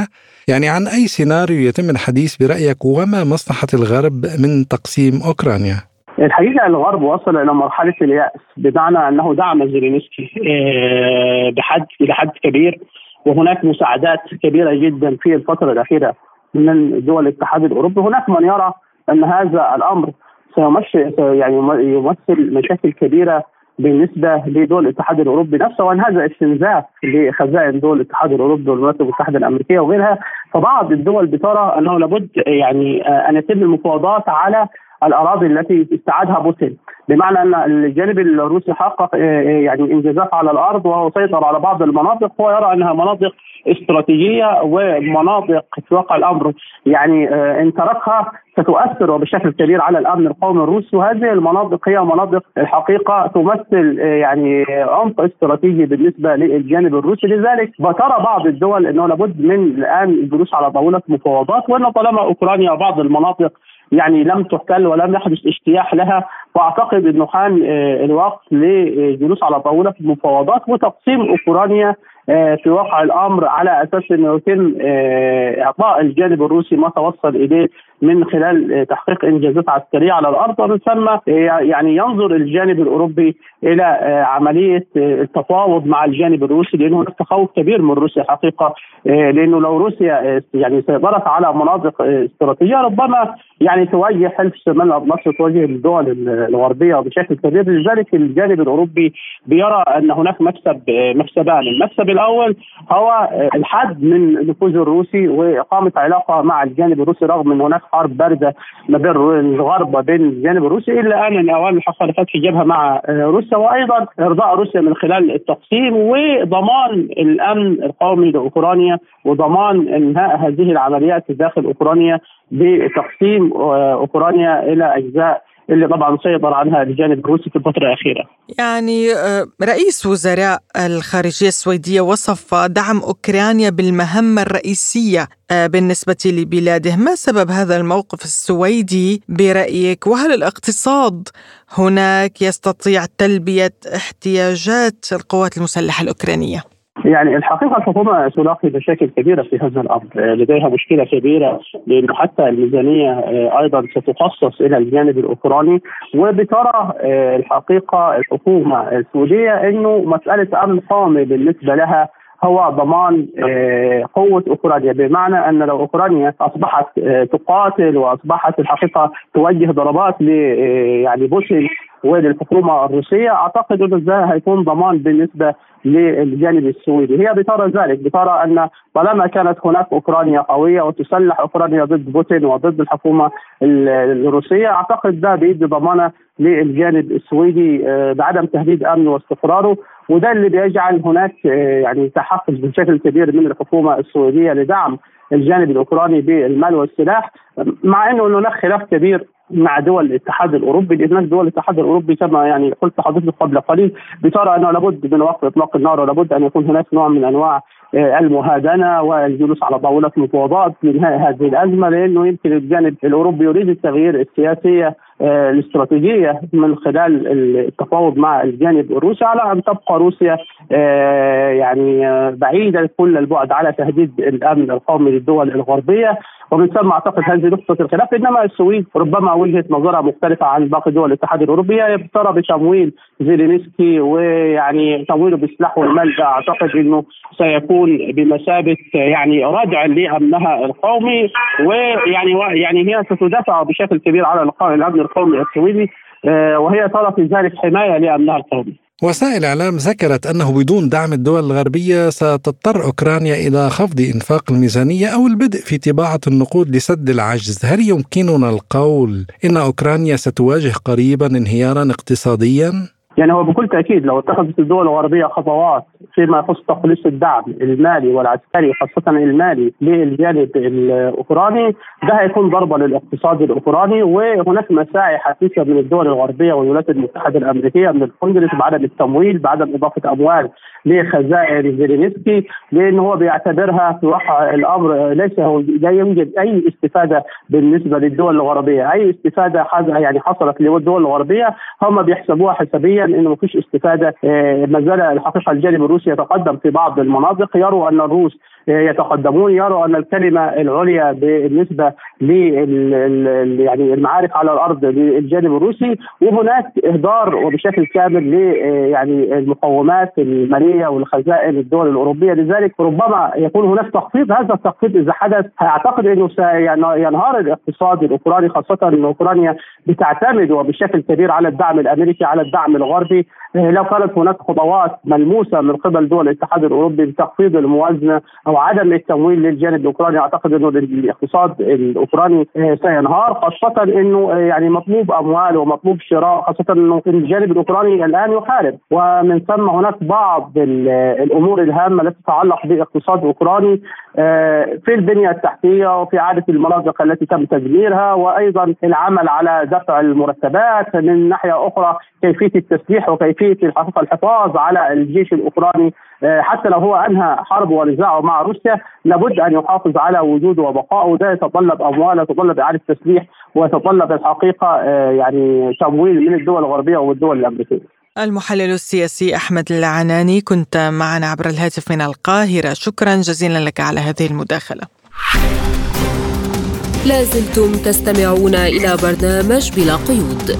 يعني عن أي سيناريو يتم الحديث برأيك وما مصلحة الغرب من تقسيم أوكرانيا؟ الحقيقة الغرب وصل إلى مرحلة اليأس بمعنى أنه دعم زيلينسكي آه، بحد إلى حد كبير وهناك مساعدات كبيرة جدا في الفترة الأخيرة من دول الاتحاد الأوروبي هناك من يرى أن هذا الأمر سيمثل يعني يمثل مشاكل كبيرة بالنسبة لدول الاتحاد الأوروبي نفسه وأن هذا استنزاف لخزائن دول الاتحاد الأوروبي والولايات المتحدة الأمريكية وغيرها. فبعض الدول بترى أنه لابد يعني آه، أن يتم المفاوضات على الأراضي التي استعادها بوتين. بمعنى أن الجانب الروسي حقق آه، آه، يعني إنجازات على الأرض وهو سيطر على بعض المناطق هو يرى أنها مناطق استراتيجية ومناطق في واقع الأمر. يعني آه، إن تركها ستؤثر وبشكل كبير على الأمن القومي الروسي وهذه المناطق هي مناطق الحقيقة تمثل يعني عمق استراتيجي بالنسبة للجانب الروسي. لذلك بترى بعض الدول إنه لابد من الآن الجلوس على طاولة مفاوضات وإن طالما أوكرانيا بعض المناطق يعني لم تحتل ولم يحدث اجتياح لها. وأعتقد إنه حان آه، الوقت للجلوس على طاولة المفاوضات وتقسيم أوكرانيا آه، في واقع الأمر على أساس إنه يتم آه، إعطاء الجانب الروسي ما توصل إليه من خلال تحقيق إنجازات عسكرية على الأرض ومن ثم يعني ينظر الجانب الأوروبي إلى عملية التفاوض مع الجانب الروسي لأنه هناك تخوف كبير من روسيا حقيقة لأنه لو روسيا يعني سيطرت على مناطق استراتيجية ربما يعني تواجه حلف شمال الأطلسي تواجه الدول الغربية بشكل كبير. لذلك الجانب الأوروبي بيرى أن هناك مكسب مكسبان، المكسب الأول هو الحد من النفوذ الروسي وإقامة علاقة مع الجانب الروسي رغم أن هناك حرب باردة ما بين الغرب وبين الجانب الروسي إلا أن الأوان حصل فتح جبهة مع روسيا وأيضا إرضاء روسيا من خلال التقسيم وضمان الأمن القومي لأوكرانيا وضمان إنهاء هذه العمليات داخل أوكرانيا بتقسيم أوكرانيا إلى أجزاء اللي طبعا سيطر عنها الجانب الروسي في الفترة الأخيرة. يعني رئيس وزراء الخارجية السويدية وصف دعم أوكرانيا بالمهمة الرئيسية بالنسبة لبلاده، ما سبب هذا الموقف السويدي برأيك؟ وهل الاقتصاد هناك يستطيع تلبية احتياجات القوات المسلحة الأوكرانية؟ يعني الحقيقة الحكومة تلاقي مشاكل كبيرة في هذا الأمر، لديها مشكلة كبيرة لأنه حتى الميزانية أيضا ستخصص إلى الجانب الأوكراني. وبترى الحقيقة الحكومة السعودية إنه مسألة أمن قومي بالنسبة لها هو ضمان قوة أوكرانيا. بمعنى أن لو أوكرانيا أصبحت تقاتل وأصبحت الحقيقة توجه ضربات ل يعني بوتين وللحكومة الروسية أعتقد أن ده هيكون ضمان بالنسبة للجانب السويدي. هي بترى ذلك بترى أن طالما كانت هناك أوكرانيا قوية وتسلح أوكرانيا ضد بوتين وضد الحكومة الروسية أعتقد ده بيدي ضمانة للجانب السويدي بعدم تهديد أمنه واستقراره. وده اللي بيجعل هناك يعني تحفز بشكل كبير من الحكومة السعوديه لدعم الجانب الأوكراني بالمال والسلاح مع إنه هناك خلاف كبير مع دول الاتحاد الأوروبي لأن دول الاتحاد الأوروبي كما يعني قلت لحضرتك قبل قليل بترى أنه لابد من وقف إطلاق النار ولابد أن يكون هناك نوع من أنواع المهادنة والجلوس على طاولة مفاوضات لانهاء هذه الأزمة لأنه يمكن الجانب الأوروبي يريد التغيير السياسيه الاستراتيجية من خلال التفاوض مع الجانب الروسي على أن تبقى روسيا يعني بعيدة كل البعد على تهديد الأمن القومي للدول الغربية. ثم أعتقد هذه نقطة الخلاف إنما السويد ربما وجهة نظرها مختلفة عن باقي دول الاتحاد الأوروبي هي بترى بتمويل زيلينسكي ويعني تمويله بالسلاح والمال أعتقد إنه سيكون بمثابة يعني ردع لأمنها القومي ويعني يعني هي ستدافع بشكل كبير على الأمن القومي السويدي وهي ترى في ذلك حماية لأمنها القومي. وسائل إعلام ذكرت أنه بدون دعم الدول الغربية ستضطر أوكرانيا إلى خفض إنفاق الميزانية أو البدء في طباعة النقود لسد العجز، هل يمكننا القول إن أوكرانيا ستواجه قريبا انهيارا اقتصاديا؟ يعني هو بكل تأكيد لو اتخذت الدول الغربية خطوات فيما يخص تقليص الدعم المالي والعسكري خاصة المالي للجانب الأوكراني ده هيكون ضربة للاقتصاد الأوكراني وهناك مساعي حثيثه من الدول الغربية والولايات المتحدة الأمريكية من الكونجرس بعدم التمويل بعدم إضافة أموال لخزائن زيلينسكي لأن هو بيعتبرها في واقع الأمر ليس لا يوجد أي استفادة بالنسبة للدول الغربية، أي استفادة يعني حصلت للدول الغربية هم بيحسبوها حسابيا إنه ما فيش استفاده ما زال الحقيقة الجانب الروسي يتقدم في بعض المناطق. يروا أن الروس يتقدمون يروا أن الكلمة العليا بالنسبة لل يعني المعارك على الأرض للجانب الروسي وهناك إهدار وبشكل كامل ل يعني المقومات المالية والخزائن الدول الأوروبية. لذلك ربما يكون هناك تخفيض. هذا التخفيض إذا حدث أعتقد إنه سينهار الاقتصاد الأوكراني خاصة أن أوكرانيا بتعتمد وبشكل كبير على الدعم الأمريكي على الدعم الغربي. لو كانت هناك خطوات ملموسة من قبل دول الاتحاد الأوروبي بتخفيض الموازنة أو عدم التمويل للجانب الأوكراني أعتقد إنه الاقتصاد الأوكراني سينهار خاصة إنه يعني مطلوب أموال ومطلوب شراء خاصة إنه الجانب الأوكراني الآن يحارب. ومن ثم هناك بعض الأمور الهامة التي تتعلق باقتصاد أوكراني في البنية التحتية وفي اعاده المناطق التي تم تدميرها وأيضا العمل على دفع المرتبات من ناحية أخرى كيفية التسليح وكيفية الحفاظ على الجيش الأوكراني حتى لو هو أنهى حرب ونزاعه مع روسيا لابد أن يحافظ على وجوده وبقائه وده يتطلب أموال يتطلب إعادة تسليح ويتطلب الحقيقة يعني تمويل من الدول الغربية والدول الأمريكية. المحلل السياسي أحمد العناني كنت معنا عبر الهاتف من القاهرة شكرا جزيلا لك على هذه المداخلة. لازلتم تستمعون إلى برنامج بلا قيود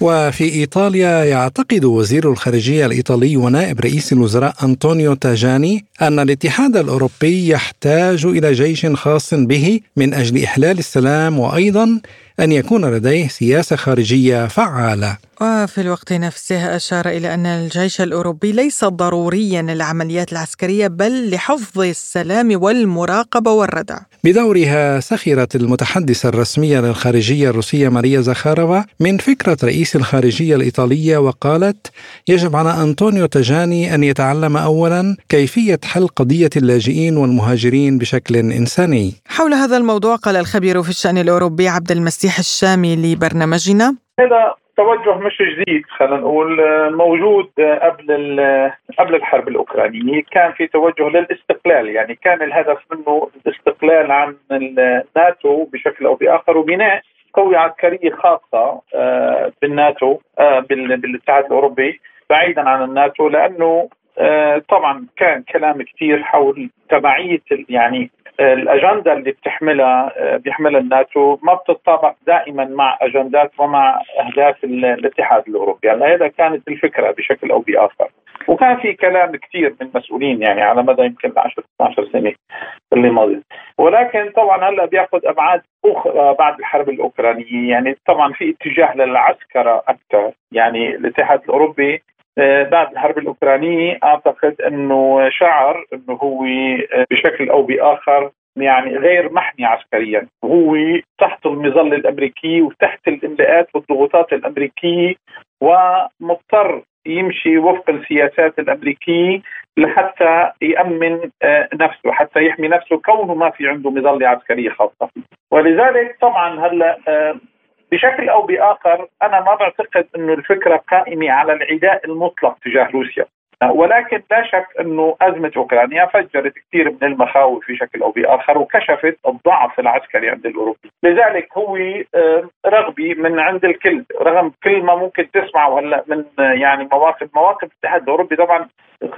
وفي إيطاليا يعتقد وزير الخارجية الإيطالي ونائب رئيس الوزراء أنطونيو تاجاني أن الاتحاد الأوروبي يحتاج إلى جيش خاص به من أجل إحلال السلام وأيضا أن يكون لديه سياسة خارجية فعالة. وفي الوقت نفسه أشار إلى أن الجيش الأوروبي ليس ضروريا للعمليات العسكرية بل لحفظ السلام والمراقبة والردع. بدورها سخرت المتحدثة الرسمية للخارجية الروسية ماريا زخارova من فكرة رئيس الخارجية الإيطالية وقالت يجب على أنطونيو تاجاني أن يتعلم أولا كيفية حل قضية اللاجئين والمهاجرين بشكل إنساني. حول هذا الموضوع قال الخبير في الشأن الأوروبي عبد المسيح الشامي لبرنامجنا. هذا توجه مش جديد خلينا نقول موجود قبل قبل الحرب الأوكرانية. كان في توجه للاستقلال يعني كان الهدف منه الاستقلال عن الناتو بشكل أو بآخر وبناء قويه عسكريه خاصة آه، بالناتو آه، بالاتحاد الأوروبي بعيدا عن الناتو لأنه آه، طبعا كان كلام كثير حول تبعية يعني الأجندة اللي بتحملها بيحملها الناتو ما بتتطابق دائما مع أجندات ومع أهداف الاتحاد الأوروبي، يعني هذا كانت الفكرة بشكل أو بآخر. وكان في كلام كثير من مسؤولين يعني على مدى يمكن 10 12 سنة اللي مضت ولكن طبعا هلأ بيأخذ أبعاد أخرى بعد الحرب الأوكرانية. يعني طبعا في اتجاه للعسكرة أكثر يعني الاتحاد الأوروبي آه، بعد الحرب الأوكرانية أعتقد إنه شعر إنه هو آه، بشكل أو بآخر يعني غير محمي عسكريا. هو تحت المظلة الأمريكية وتحت الإملاءات والضغوطات الأمريكية ومضطر يمشي وفق السياسات الأمريكية لحتى يأمن آه، نفسه حتى يحمي نفسه كونه ما في عنده مظلة عسكرية خاصة ولذلك طبعا هلأ بشكل أو بآخر أنا ما بعتقد إنه الفكرة قائمة على العداء المطلق تجاه روسيا. ولكن لا شك إنه أزمة أوكرانيا فجرت كثير من المخاوف بشكل أو بآخر وكشفت الضعف العسكري عند الاوروبي، لذلك هو رغبه من عند الكل رغم كل ما ممكن تسمعه هلا من يعني مواقف مواقف الاتحاد الأوروبي. طبعا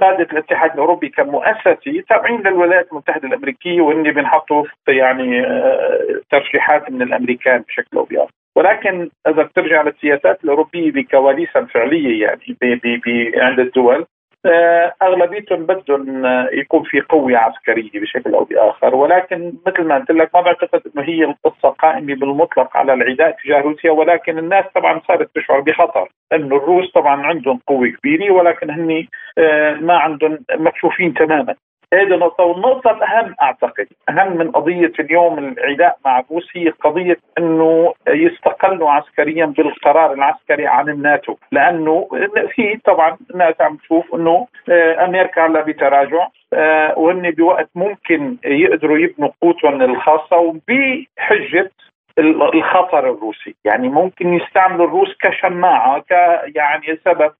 قادة الاتحاد الأوروبي كمؤسسة تابعين للولايات المتحدة الأمريكية وهن بينحطوا يعني آه، ترشيحات من الأمريكان بشكل أو بآخر. ولكن إذا بترجع للسياسات الأوروبية بكواليسها الفعلية يعني بي بي بي عند الدول آه، أغلبيتهم بدهم يكون في قوة عسكرية بشكل أو بآخر. ولكن مثل ما قلت لك ما بعتقد إنه هي القصة قائمة بالمطلق على العداء تجاه روسيا. ولكن الناس طبعا صارت تشعر بخطر إنه الروس طبعا عندهم قوة كبيرة ولكن هن آه، ما عندهم مكشوفين تماما. هذه نقطة والنقطة الأهم أعتقد. أهم من قضية اليوم العداء مع الروس هي قضية أنه يستقلوا عسكريا بالقرار العسكري عن الناتو. لأنه في طبعا الناس عم تشوف أنه آه، أمريكا هلا بتراجع آه، وهن بوقت ممكن يقدروا يبنوا قوتهم الخاصة وبحجة الخطر الروسي. يعني ممكن يستعملوا الروس كشماعة ك يعني سبب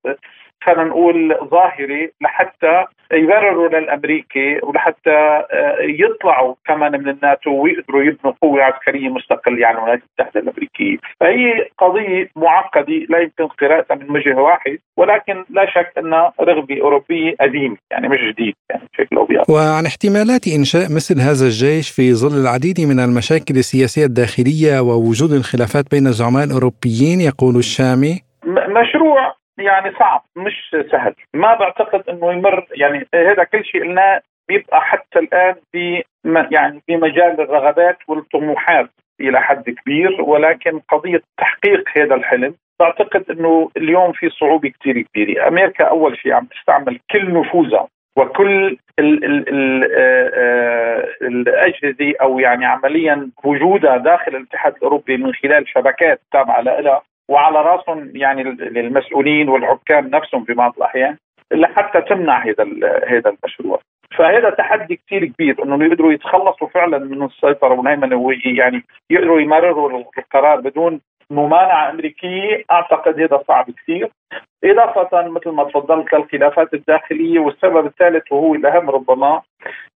خلينا نقول ظاهري لحتى يبرروا للأمريكي ولحتى آه، يطلعوا كمان من الناتو ويقدروا يبنوا قوة عسكرية مستقلة عن الولايات المتحده الأمريكية، فهي قضية معقدة لا يمكن قراءتها من وجه واحد ولكن لا شك أنها رغبة أوروبية قديمه يعني مش جديد يعني بشكل أو بآخر. وعن احتمالات إنشاء مثل هذا الجيش في ظل العديد من المشاكل السياسية الداخلية ووجود الخلافات بين الزعماء الأوروبيين يقول الشامي مشروع يعني صعب مش سهل. ما بعتقد إنه يمر يعني هذا كل شيء قلناه بيبقى حتى الآن في يعني في مجال الرغبات والطموحات إلى حد كبير ولكن قضية تحقيق هذا الحلم بعتقد إنه اليوم في صعوبة كثير كبيرة، أمريكا أول شيء عم تستعمل كل نفوذها وكل ال ال ال آه، آه، الأجهزة أو يعني عمليا وجودها داخل الاتحاد الأوروبي من خلال شبكات تابعة لها. وعلى راسهم يعني المسؤولين والحكام نفسهم في بعض الأحيان لحتى تمنع هذا هذا المشروع. فهذا تحدي كثير كبير إنه يقدروا يتخلصوا فعلا من السيطرة والهيمنة يعني يقدروا يمرروا القرار بدون ممانعة أمريكية. أعتقد هذا صعب كثير إضافة مثل ما تفضلت للخلافات الداخلية والسبب الثالث وهو الأهم ربما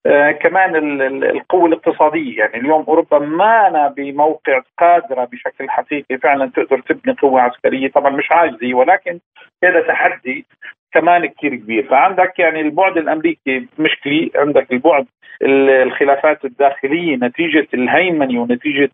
آه كمان القوة الاقتصادية. يعني اليوم أوروبا ما أنا بموقع قادرة بشكل حقيقي فعلا تقدر تبني قوة عسكرية. طبعا مش عاجزة ولكن هذا تحدي كمان كثير كبير. فعندك يعني البعد الأمريكي مشكلي عندك البعد الخلافات الداخلية نتيجة الهيمنة ونتيجة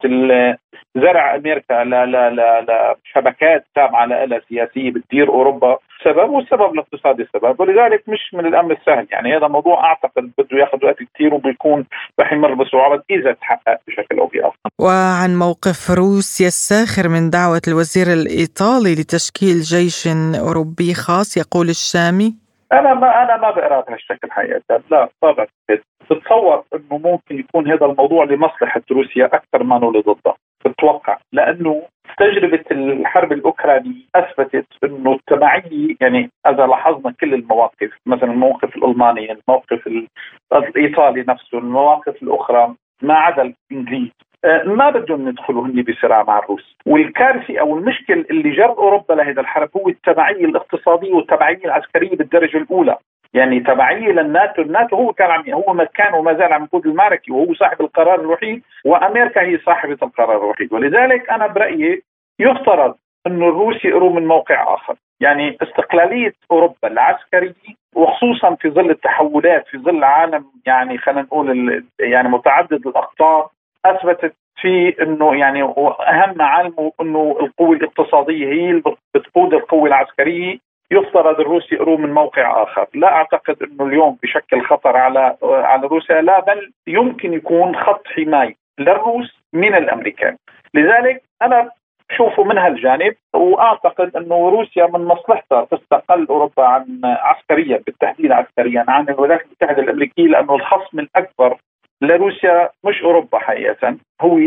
زرع أمريكا لشبكات تابعه لها سياسية بتدير اوروبا سبب والسبب الاقتصادي سبب ولذلك مش من الأمر السهل. يعني هذا موضوع أعتقد بده ياخذ وقت كثير وبيكون رح يمر بصعوبات إذا تحقق بشكل أو بآخر. وعن موقف روسيا الساخر من دعوة الوزير الإيطالي لتشكيل جيش أوروبي خاص يقول الشامي. أنا ما أنا ما بقرأ بهالشكل حقيقة. لا ما بعتقد بتصور إنه ممكن يكون هذا الموضوع لمصلحة روسيا أكثر ما انه لضدها بتوقع. لأنه تجربه الحرب الأوكرانية أثبتت إنه التبعيه يعني إذا لاحظنا كل المواقف مثلا الموقف الالماني الموقف الإيطالي نفسه المواقف الأخرى ما عدا الانجليز آه، ما بدهم يدخلوا هن بصراع مع الروس. والكارثه أو المشكل اللي جر أوروبا لهذا الحرب هو التبعيه الاقتصادية والتبعيه العسكرية بالدرجة الأولى. يعني تبعيه للناتو، الناتو هو كان عم هو كان وما زال عم يقود المعركة وهو صاحب القرار الوحيد وأمريكا هي صاحبة القرار الوحيد، ولذلك أنا برأيي يفترض إنه الروس يقروا من موقع آخر، يعني استقلالية أوروبا العسكرية وخصوصا في ظل التحولات في ظل عالم يعني خلينا نقول يعني متعدد الأقطار أثبتت في إنه يعني أهم عالمه إنه القوة الاقتصادية هي اللي بتقود القوة العسكرية. يفترض الروس يقروه من موقع آخر، لا أعتقد إنه اليوم بشكل خطر على على روسيا لا بل يمكن يكون خط حماية للروس من الأمريكان، لذلك أنا شوفوا من هالجانب وأعتقد إنه روسيا من مصلحتها تستقل أوروبا عن عسكريا بالتحديد عسكريا عن الولايات المتحدة الأمريكية لأنه الخصم الأكبر لروسيا مش أوروبا حقيقه هو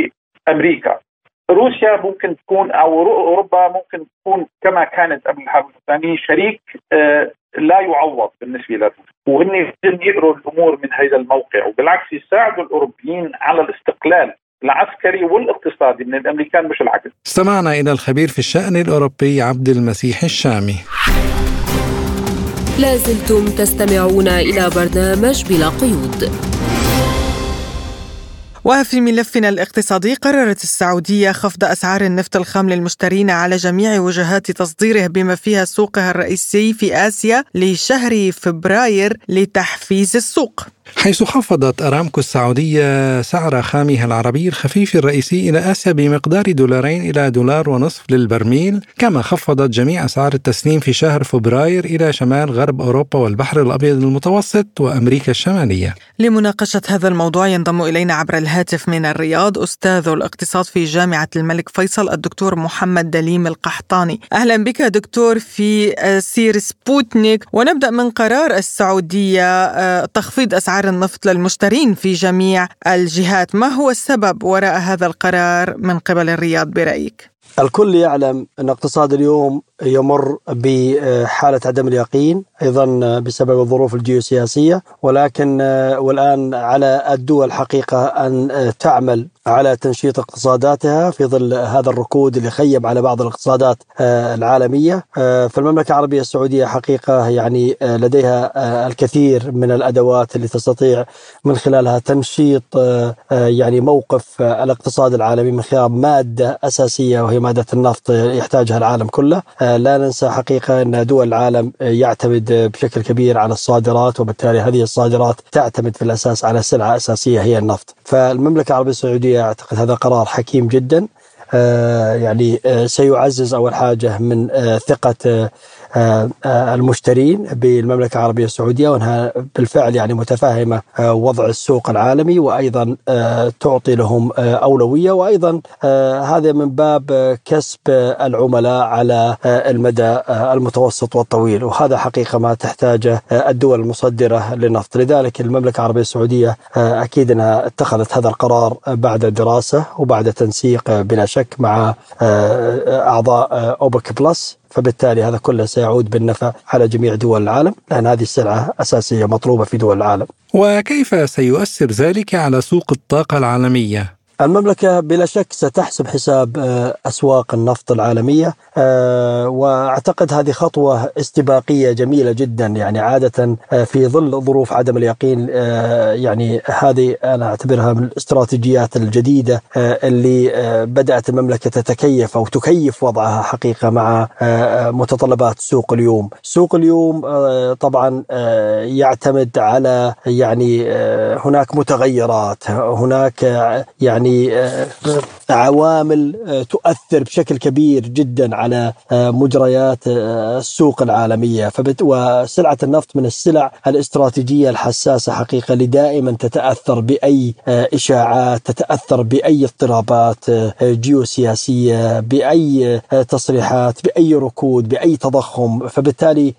أمريكا. روسيا ممكن تكون أو أوروبا ممكن تكون كما كانت قبل الحرب الثانية شريك آه، لا يعوض بالنسبة لروسيا وهن يقروا الأمور من هذا الموقع وبالعكس يساعدوا الأوروبيين على الاستقلال العسكري والاقتصادي من الأمريكان مش العكس. استمعنا إلى الخبير في الشأن الأوروبي عبد المسيح الشامي. لازلتم تستمعون إلى برنامج بلا قيود. وفي ملفنا الاقتصادي قررت السعودية خفض أسعار النفط الخام للمشترين على جميع وجهات تصديره بما فيها سوقها الرئيسي في آسيا لشهر فبراير لتحفيز السوق. حيث خفضت أرامكو السعودية سعر خامها العربي الخفيف الرئيسي إلى آسيا بمقدار دولارين إلى دولار ونصف للبرميل كما خفضت جميع أسعار التسليم في شهر فبراير إلى شمال غرب أوروبا والبحر الأبيض المتوسط وأمريكا الشمالية. لمناقشة هذا الموضوع ينضم إلينا عبر الهاتف من الرياض أستاذ الاقتصاد في جامعة الملك فيصل الدكتور محمد دليم القحطاني. أهلا بك دكتور في سير سبوتنيك. ونبدأ من قرار السعودية آه، تخفيض أسعار النفط للمشترين في جميع الجهات ما هو السبب وراء هذا القرار من قبل الرياض برأيك؟ الكل يعلم أن اقتصاد اليوم يمر بحالة عدم اليقين أيضا بسبب الظروف الجيوسياسية ولكن والآن على الدول حقيقة أن تعمل على تنشيط اقتصاداتها في ظل هذا الركود اللي خيب على بعض الاقتصادات العالمية. فالمملكة العربية السعودية حقيقة يعني لديها الكثير من الأدوات اللي تستطيع من خلالها تنشيط يعني موقف الاقتصاد العالمي من خلال مادة أساسية وهي مادة النفط يحتاجها العالم كله. لا ننسى حقيقة أن دول العالم يعتمد بشكل كبير على الصادرات وبالتالي هذه الصادرات تعتمد في الأساس على سلعة أساسية هي النفط. فالمملكة العربية السعودية أعتقد هذا قرار حكيم جدا آه، يعني آه، سيعزز أول حاجة من آه، ثقة آه، آه، المشترين بالمملكة العربية السعودية وأنها بالفعل يعني متفاهمة آه، وضع السوق العالمي وأيضا تعطي لهم أولوية وأيضا هذا من باب كسب العملاء على المدى المتوسط والطويل. وهذا حقيقة ما تحتاجه الدول المصدرة للنفط. لذلك المملكة العربية السعودية أكيد أنها اتخذت هذا القرار بعد دراسة وبعد تنسيق بلا شك مع أعضاء أوبك بلس. فبالتالي هذا كله سيعود بالنفع على جميع دول العالم لأن هذه السلعة أساسية مطلوبة في دول العالم وكيف سيؤثر ذلك على سوق الطاقة العالمية؟ المملكة بلا شك ستحسب حساب آه، أسواق النفط العالمية آه، وأعتقد هذه خطوة استباقية جميلة جدا يعني عادة آه، في ظل ظروف عدم اليقين يعني هذه أنا أعتبرها من الاستراتيجيات الجديدة اللي بدأت المملكة تتكيف أو تكيف وضعها حقيقة مع متطلبات سوق اليوم. سوق اليوم طبعا يعتمد على يعني هناك متغيرات هناك يعني يعني آه، عوامل آه، تؤثر بشكل كبير جدا على آه، مجريات السوق العالمية. فبت وسلعة النفط من السلع الاستراتيجية الحساسة حقيقة اللي دائما تتأثر بأي إشاعات تتأثر بأي اضطرابات جيوسياسية بأي تصريحات بأي ركود بأي تضخم. فبالتالي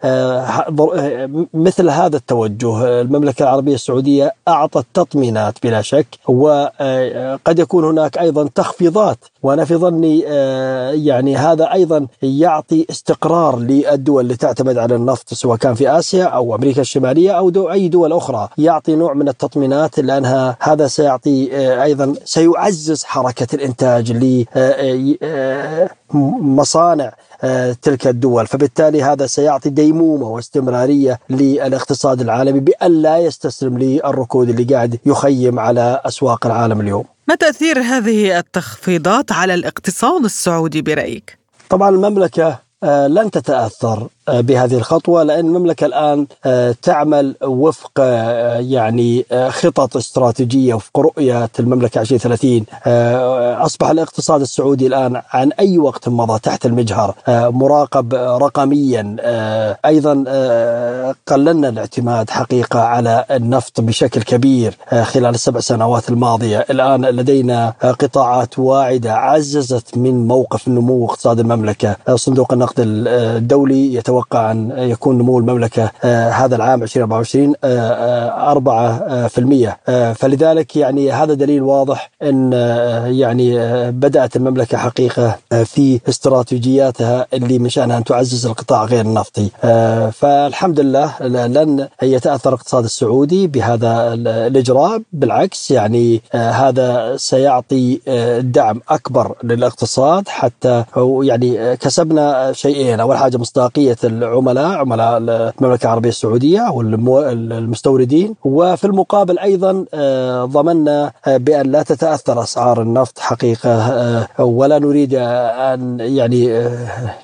مثل هذا التوجه المملكة العربية السعودية أعطت تطمينات بلا شك وقد قد يكون هناك أيضا تخفيضات وأنا في ظني آه، يعني هذا أيضا يعطي استقرار للدول اللي تعتمد على النفط سواء كان في آسيا أو أمريكا الشمالية أو دو أي دول أخرى. يعطي نوع من التطمينات لأنها هذا سيعطي آه، أيضا سيعزز حركة الإنتاج لمصانع آه، تلك الدول. فبالتالي هذا سيعطي ديمومة واستمرارية للاقتصاد العالمي بأن لا يستسلم للركود اللي قاعد يخيم على أسواق العالم اليوم. ما تأثير هذه التخفيضات على الاقتصاد السعودي برأيك؟ طبعا المملكة آه، لن تتأثر آه، بهذه الخطوة لأن المملكة الآن آه، تعمل وفق يعني خطط استراتيجية وفق رؤية المملكة 2030 أصبح الاقتصاد السعودي الآن عن أي وقت مضى تحت المجهر. مراقب رقميا. أيضا قللنا الاعتماد حقيقة على النفط بشكل كبير خلال السبع سنوات الماضية. الآن لدينا قطاعات واعدة عززت من موقف نمو اقتصاد المملكة. صندوق النقد الدولي يتوقع أن يكون نمو المملكة آه، هذا العام 2024 4% آه، آه، فلذلك يعني هذا دليل واضح أن يعني بدأت المملكة حقيقة في استراتيجياتها اللي من شأنها أن تعزز القطاع غير النفطي. فالحمد لله لن يتأثر الاقتصاد السعودي بهذا الإجراء. بالعكس يعني هذا سيعطي دعم أكبر للاقتصاد حتى يعني كسبنا شيئين. أول حاجة مصداقية العملاء عملاء المملكة العربية السعودية والمستوردين وفي المقابل أيضا آه، ضمننا آه، بأن لا تتأثر أسعار النفط حقيقة آه، ولا نريد أن يعني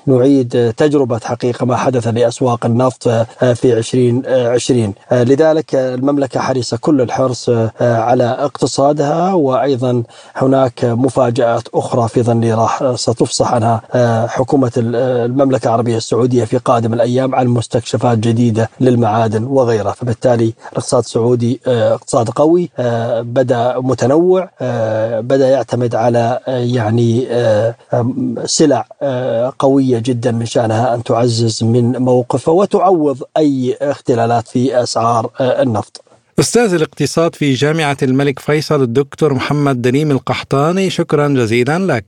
نعيد تجربة حقيقة ما حدث لأسواق النفط في 2020 لذلك المملكة حريصة كل الحرص على اقتصادها. وأيضا هناك مفاجآت أخرى في ظني راح ستفصح عنها حكومة المملكة العربية السعودية في قادم الأيام عن مستكشفات جديدة للمعادن وغيرها. فبالتالي الاقتصاد السعودي آه، اقتصاد قوي آه، بدأ متنوع آه، بدأ يعتمد على يعني سلع قوية جدا من شأنها أن تعزز من موقفه وتعوض أي اختلالات في أسعار النفط. أستاذ الاقتصاد في جامعة الملك فيصل الدكتور محمد دنيم القحطاني شكرا جزيلا لك.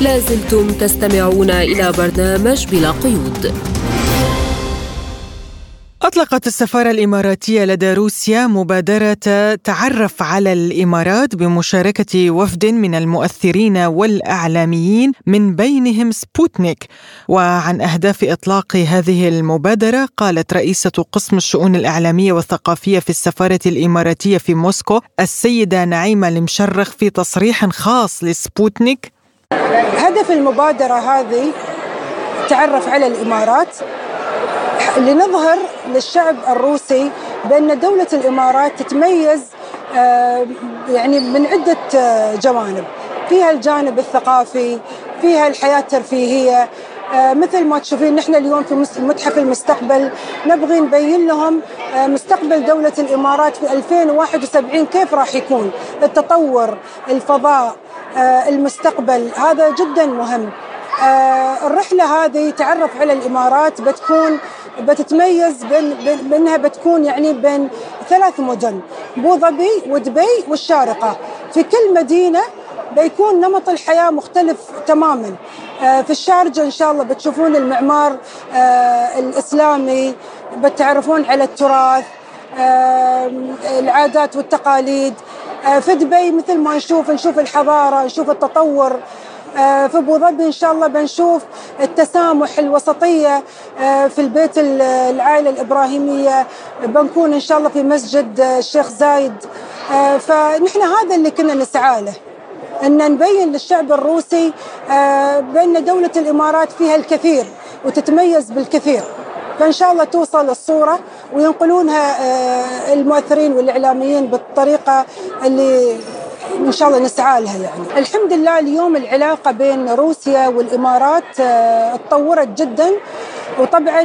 لازلتم تستمعون إلى برنامج بلا قيود. أطلقت السفارة الإماراتية لدى روسيا مبادرة تعرف على الإمارات بمشاركة وفد من المؤثرين والإعلاميين من بينهم سبوتنيك. وعن أهداف إطلاق هذه المبادرة قالت رئيسة قسم الشؤون الإعلامية والثقافية في السفارة الإماراتية في موسكو السيدة نعيمة المشرخ في تصريح خاص لسبوتنيك. هدف المبادرة هذه تعرف على الإمارات. لنظهر للشعب الروسي بأن دولة الإمارات تتميز آه، يعني من عدة آه، جوانب. فيها الجانب الثقافي فيها الحياة الترفيهية مثل ما تشوفين نحن اليوم في متحف المستقبل. نبغي نبين لهم مستقبل دولة الإمارات في 2071 كيف راح يكون؟ التطور الفضاء آه، المستقبل هذا جدا مهم. آه، الرحلة هذه تعرف على الإمارات بتكون بتتميز بين بأنها بتكون يعني بين ثلاث مدن بو ظبي ودبي والشارقة. في كل مدينة بيكون نمط الحياة مختلف تماما. آه، في الشارجه إن شاء الله بتشوفون المعمار الإسلامي بتعرفون على التراث العادات والتقاليد. في دبي مثل ما نشوف نشوف الحضارة نشوف التطور. في أبو ظبي إن شاء الله بنشوف التسامح الوسطية في البيت العائلة الإبراهيمية. بنكون إن شاء الله في مسجد الشيخ زايد. فنحن هذا اللي كنا نسعى له. أن نبين للشعب الروسي بأن دولة الإمارات فيها الكثير وتتميز بالكثير. فإن شاء الله توصل الصورة وينقلونها المؤثرين والإعلاميين بالطريقة اللي إن شاء الله نسعى لها يعني. الحمد لله اليوم العلاقة بين روسيا والإمارات تطورت جدا وطبعا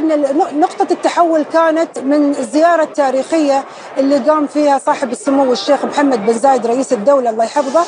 نقطة التحول كانت من الزيارة التاريخية اللي قام فيها صاحب السمو الشيخ محمد بن زايد رئيس الدولة الله يحفظه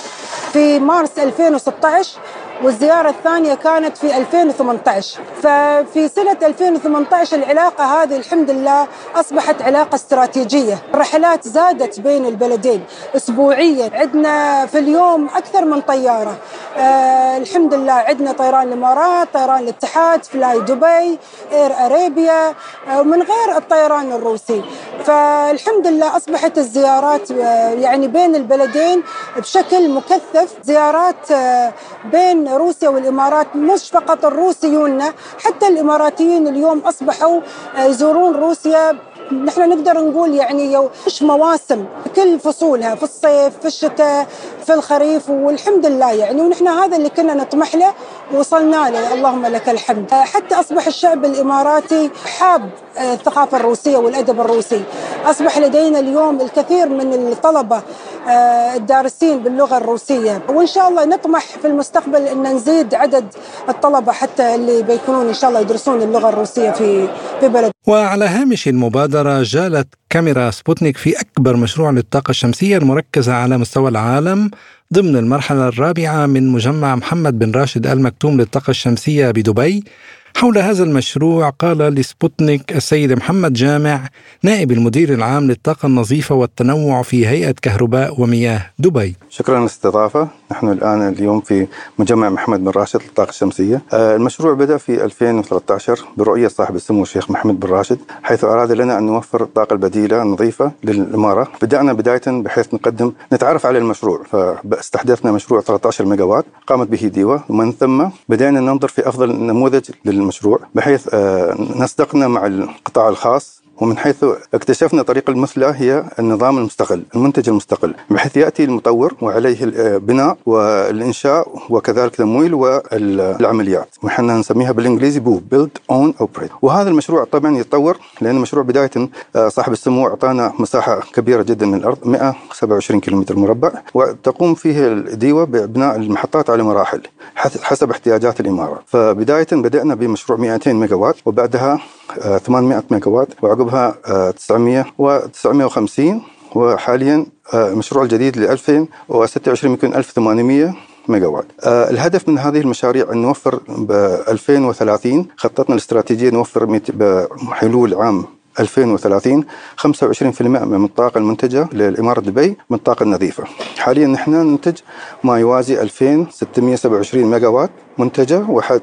في مارس 2016 والزيارة الثانية كانت في 2018 ففي سنة 2018 العلاقة هذه الحمد لله أصبحت علاقة استراتيجية. الرحلات زادت بين البلدين أسبوعيا عندنا في اليوم أكثر من طيارة. آه الحمد لله عندنا طيران الإمارات طيران الاتحاد فلاي دبي إير أريبيا آه ومن غير الطيران الروسي. فالحمد لله أصبحت الزيارات آه يعني بين البلدين بشكل مكثف. زيارات آه بين روسيا والإمارات مش فقط الروسيون حتى الإماراتيين اليوم أصبحوا يزورون روسيا نحن نقدر نقول يعني مش مواسم كل فصولها في الصيف في الشتاء في الخريف والحمد لله يعني. ونحن هذا اللي كنا نطمح له وصلنا له. اللهم لك الحمد. حتى أصبح الشعب الإماراتي حاب الثقافة الروسية والأدب الروسي. أصبح لدينا اليوم الكثير من الطلبة الدارسين باللغة الروسية. وإن شاء الله نطمح في المستقبل إن نزيد عدد الطلبة حتى اللي بيكونون إن شاء الله يدرسون اللغة الروسية في في بلد. وعلى هامش المبادره جالت كاميرا سبوتنيك في أكبر مشروع للطاقة الشمسية المركزة على مستوى العالم ضمن المرحلة الرابعة من مجمع محمد بن راشد ال مكتوم للطاقة الشمسية بدبي. حول هذا المشروع قال لسبوتنيك السيد محمد جامع نائب المدير العام للطاقة النظيفة والتنوع في هيئة كهرباء ومياه دبي. شكرا للاستضافة. نحن الآن اليوم في مجمع محمد بن راشد للطاقة الشمسية. المشروع بدأ في 2013 برؤية صاحب السمو الشيخ محمد بن راشد حيث أراد لنا أن نوفر الطاقة البديلة النظيفة للإمارة. بدأنا بداية بحيث نقدم نتعرف على المشروع. فاستحدثنا مشروع 13 ميجا وات قامت به ديوة ومن ثم بدأنا ننظر في أفضل نموذج للمشروع بحيث نسقنا مع القطاع الخاص ومن حيث اكتشفنا طريقة المثلى هي النظام المستقل المنتج المستقل. بحيث يأتي المطور وعليه البناء والإنشاء وكذلك تمويل والعمليات. وحنا نسميها بالإنجليزي BOO build own operate وهذا المشروع طبعا يتطور لأن المشروع بداية صاحب السمو أعطانا مساحة كبيرة جدا من الأرض 127 كيلومتر مربع. وتقوم فيه ال DEWA ببناء المحطات على مراحل حسب احتياجات الإمارة فبداية بدأنا بمشروع 200 ميجا وات وبعدها 800 ميجا وات وعقبها 900 و 950 وحاليا المشروع الجديد ل 2026 يكون 1800 ميجا وات آه الهدف من هذه المشاريع أن نوفر ب 2030 خطتنا الاستراتيجية نوفر بحلول عام 2030 25% من الطاقة المنتجة للإمارة دبي من الطاقة النظيفة. حاليا نحن ننتج ما يوازي 2627 ميجا وات منتجة وحد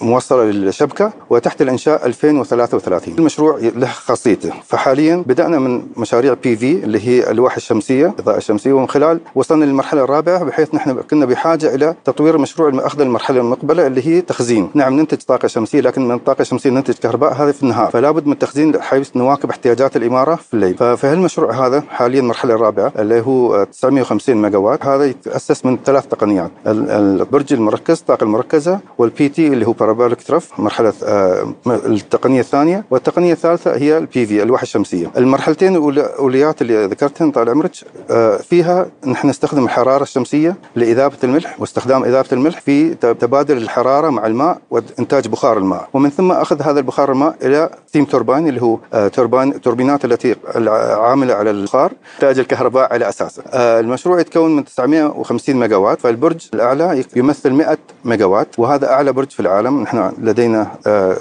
موصلة للشبكة وتحت الإنشاء 2033 المشروع له خاصيته. فحاليا بدأنا من مشاريع PV اللي هي الألواح الشمسية الإضاءة الشمسية ومن خلال وصلنا للمرحلة الرابعة بحيث نحن كنا بحاجة إلى تطوير مشروع أخذ المرحلة المقبلة اللي هي تخزين. نعم ننتج طاقة شمسية لكن من الطاقة الشمسية ننتج كهرباء هذا في النهار. فلا بد من تخزين حيث نواكب احتياجات الإمارة في الليل. ففي هالمشروع هذا حاليا المرحلة الرابعة اللي هو 950 ميجا هذا يتأسس من ثلاث تقنيات. البرج المركز الطاقة المركزة وال PT اللي هو parabolic trough مرحلة التقنية الثانية. والتقنية الثالثة هي ال PV الألواح الشمسية. المرحلتين الأوليات اللي ذكرتهن طال عمرك فيها نحن نستخدم الحرارة الشمسية لإذابة الملح واستخدام إذابة الملح في تبادل الحرارة مع الماء وإنتاج بخار الماء. ومن ثم أخذ هذا البخار الماء إلى steam turbine اللي هو توربين توربينات التي عاملة على البخار إنتاج الكهرباء على أساسه. المشروع يتكون من 950 ميجا وات فالبرج الأعلى يمثل 100 ميجا وات وهذا أعلى برج في العالم. نحن لدينا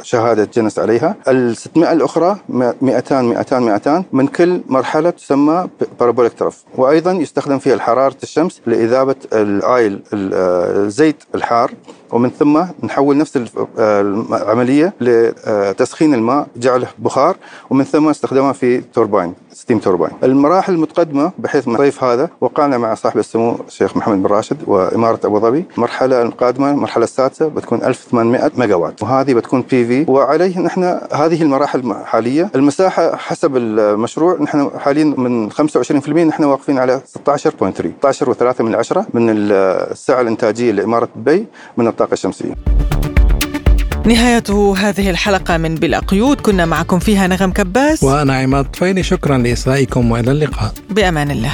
شهادة جنس عليها. ال 600 الأخرى 200 200 200 من كل مرحلة تسمى parabolic trough وأيضا يستخدم فيها حرارة الشمس لإذابة ال oil الزيت الحار. ومن ثم نحول نفس العملية لتسخين الماء جعله بخار ومن ثم استخدامها في turbine steam turbine المراحل المتقدمة بحيث الصيف هذا وقعنا مع صاحب السمو الشيخ محمد بن راشد وإمارة أبو ظبي. المرحله القادمة المرحلة السادسة بتكون 1800 ميجا وات وهذه بتكون PV وعليه نحن هذه المراحل حاليا المساحة حسب المشروع نحن حاليا من 25% نحن واقفين على 16.3 16 و3 من 10 من السعه الإنتاجية لإمارة دبي من الطاقه الشمسيه نهاية هذه الحلقة من بلا قيود. كنا معكم فيها نغم كباس. وأنا عماد طفيلي. شكرا لإصغائكم وإلى اللقاء. بأمان الله.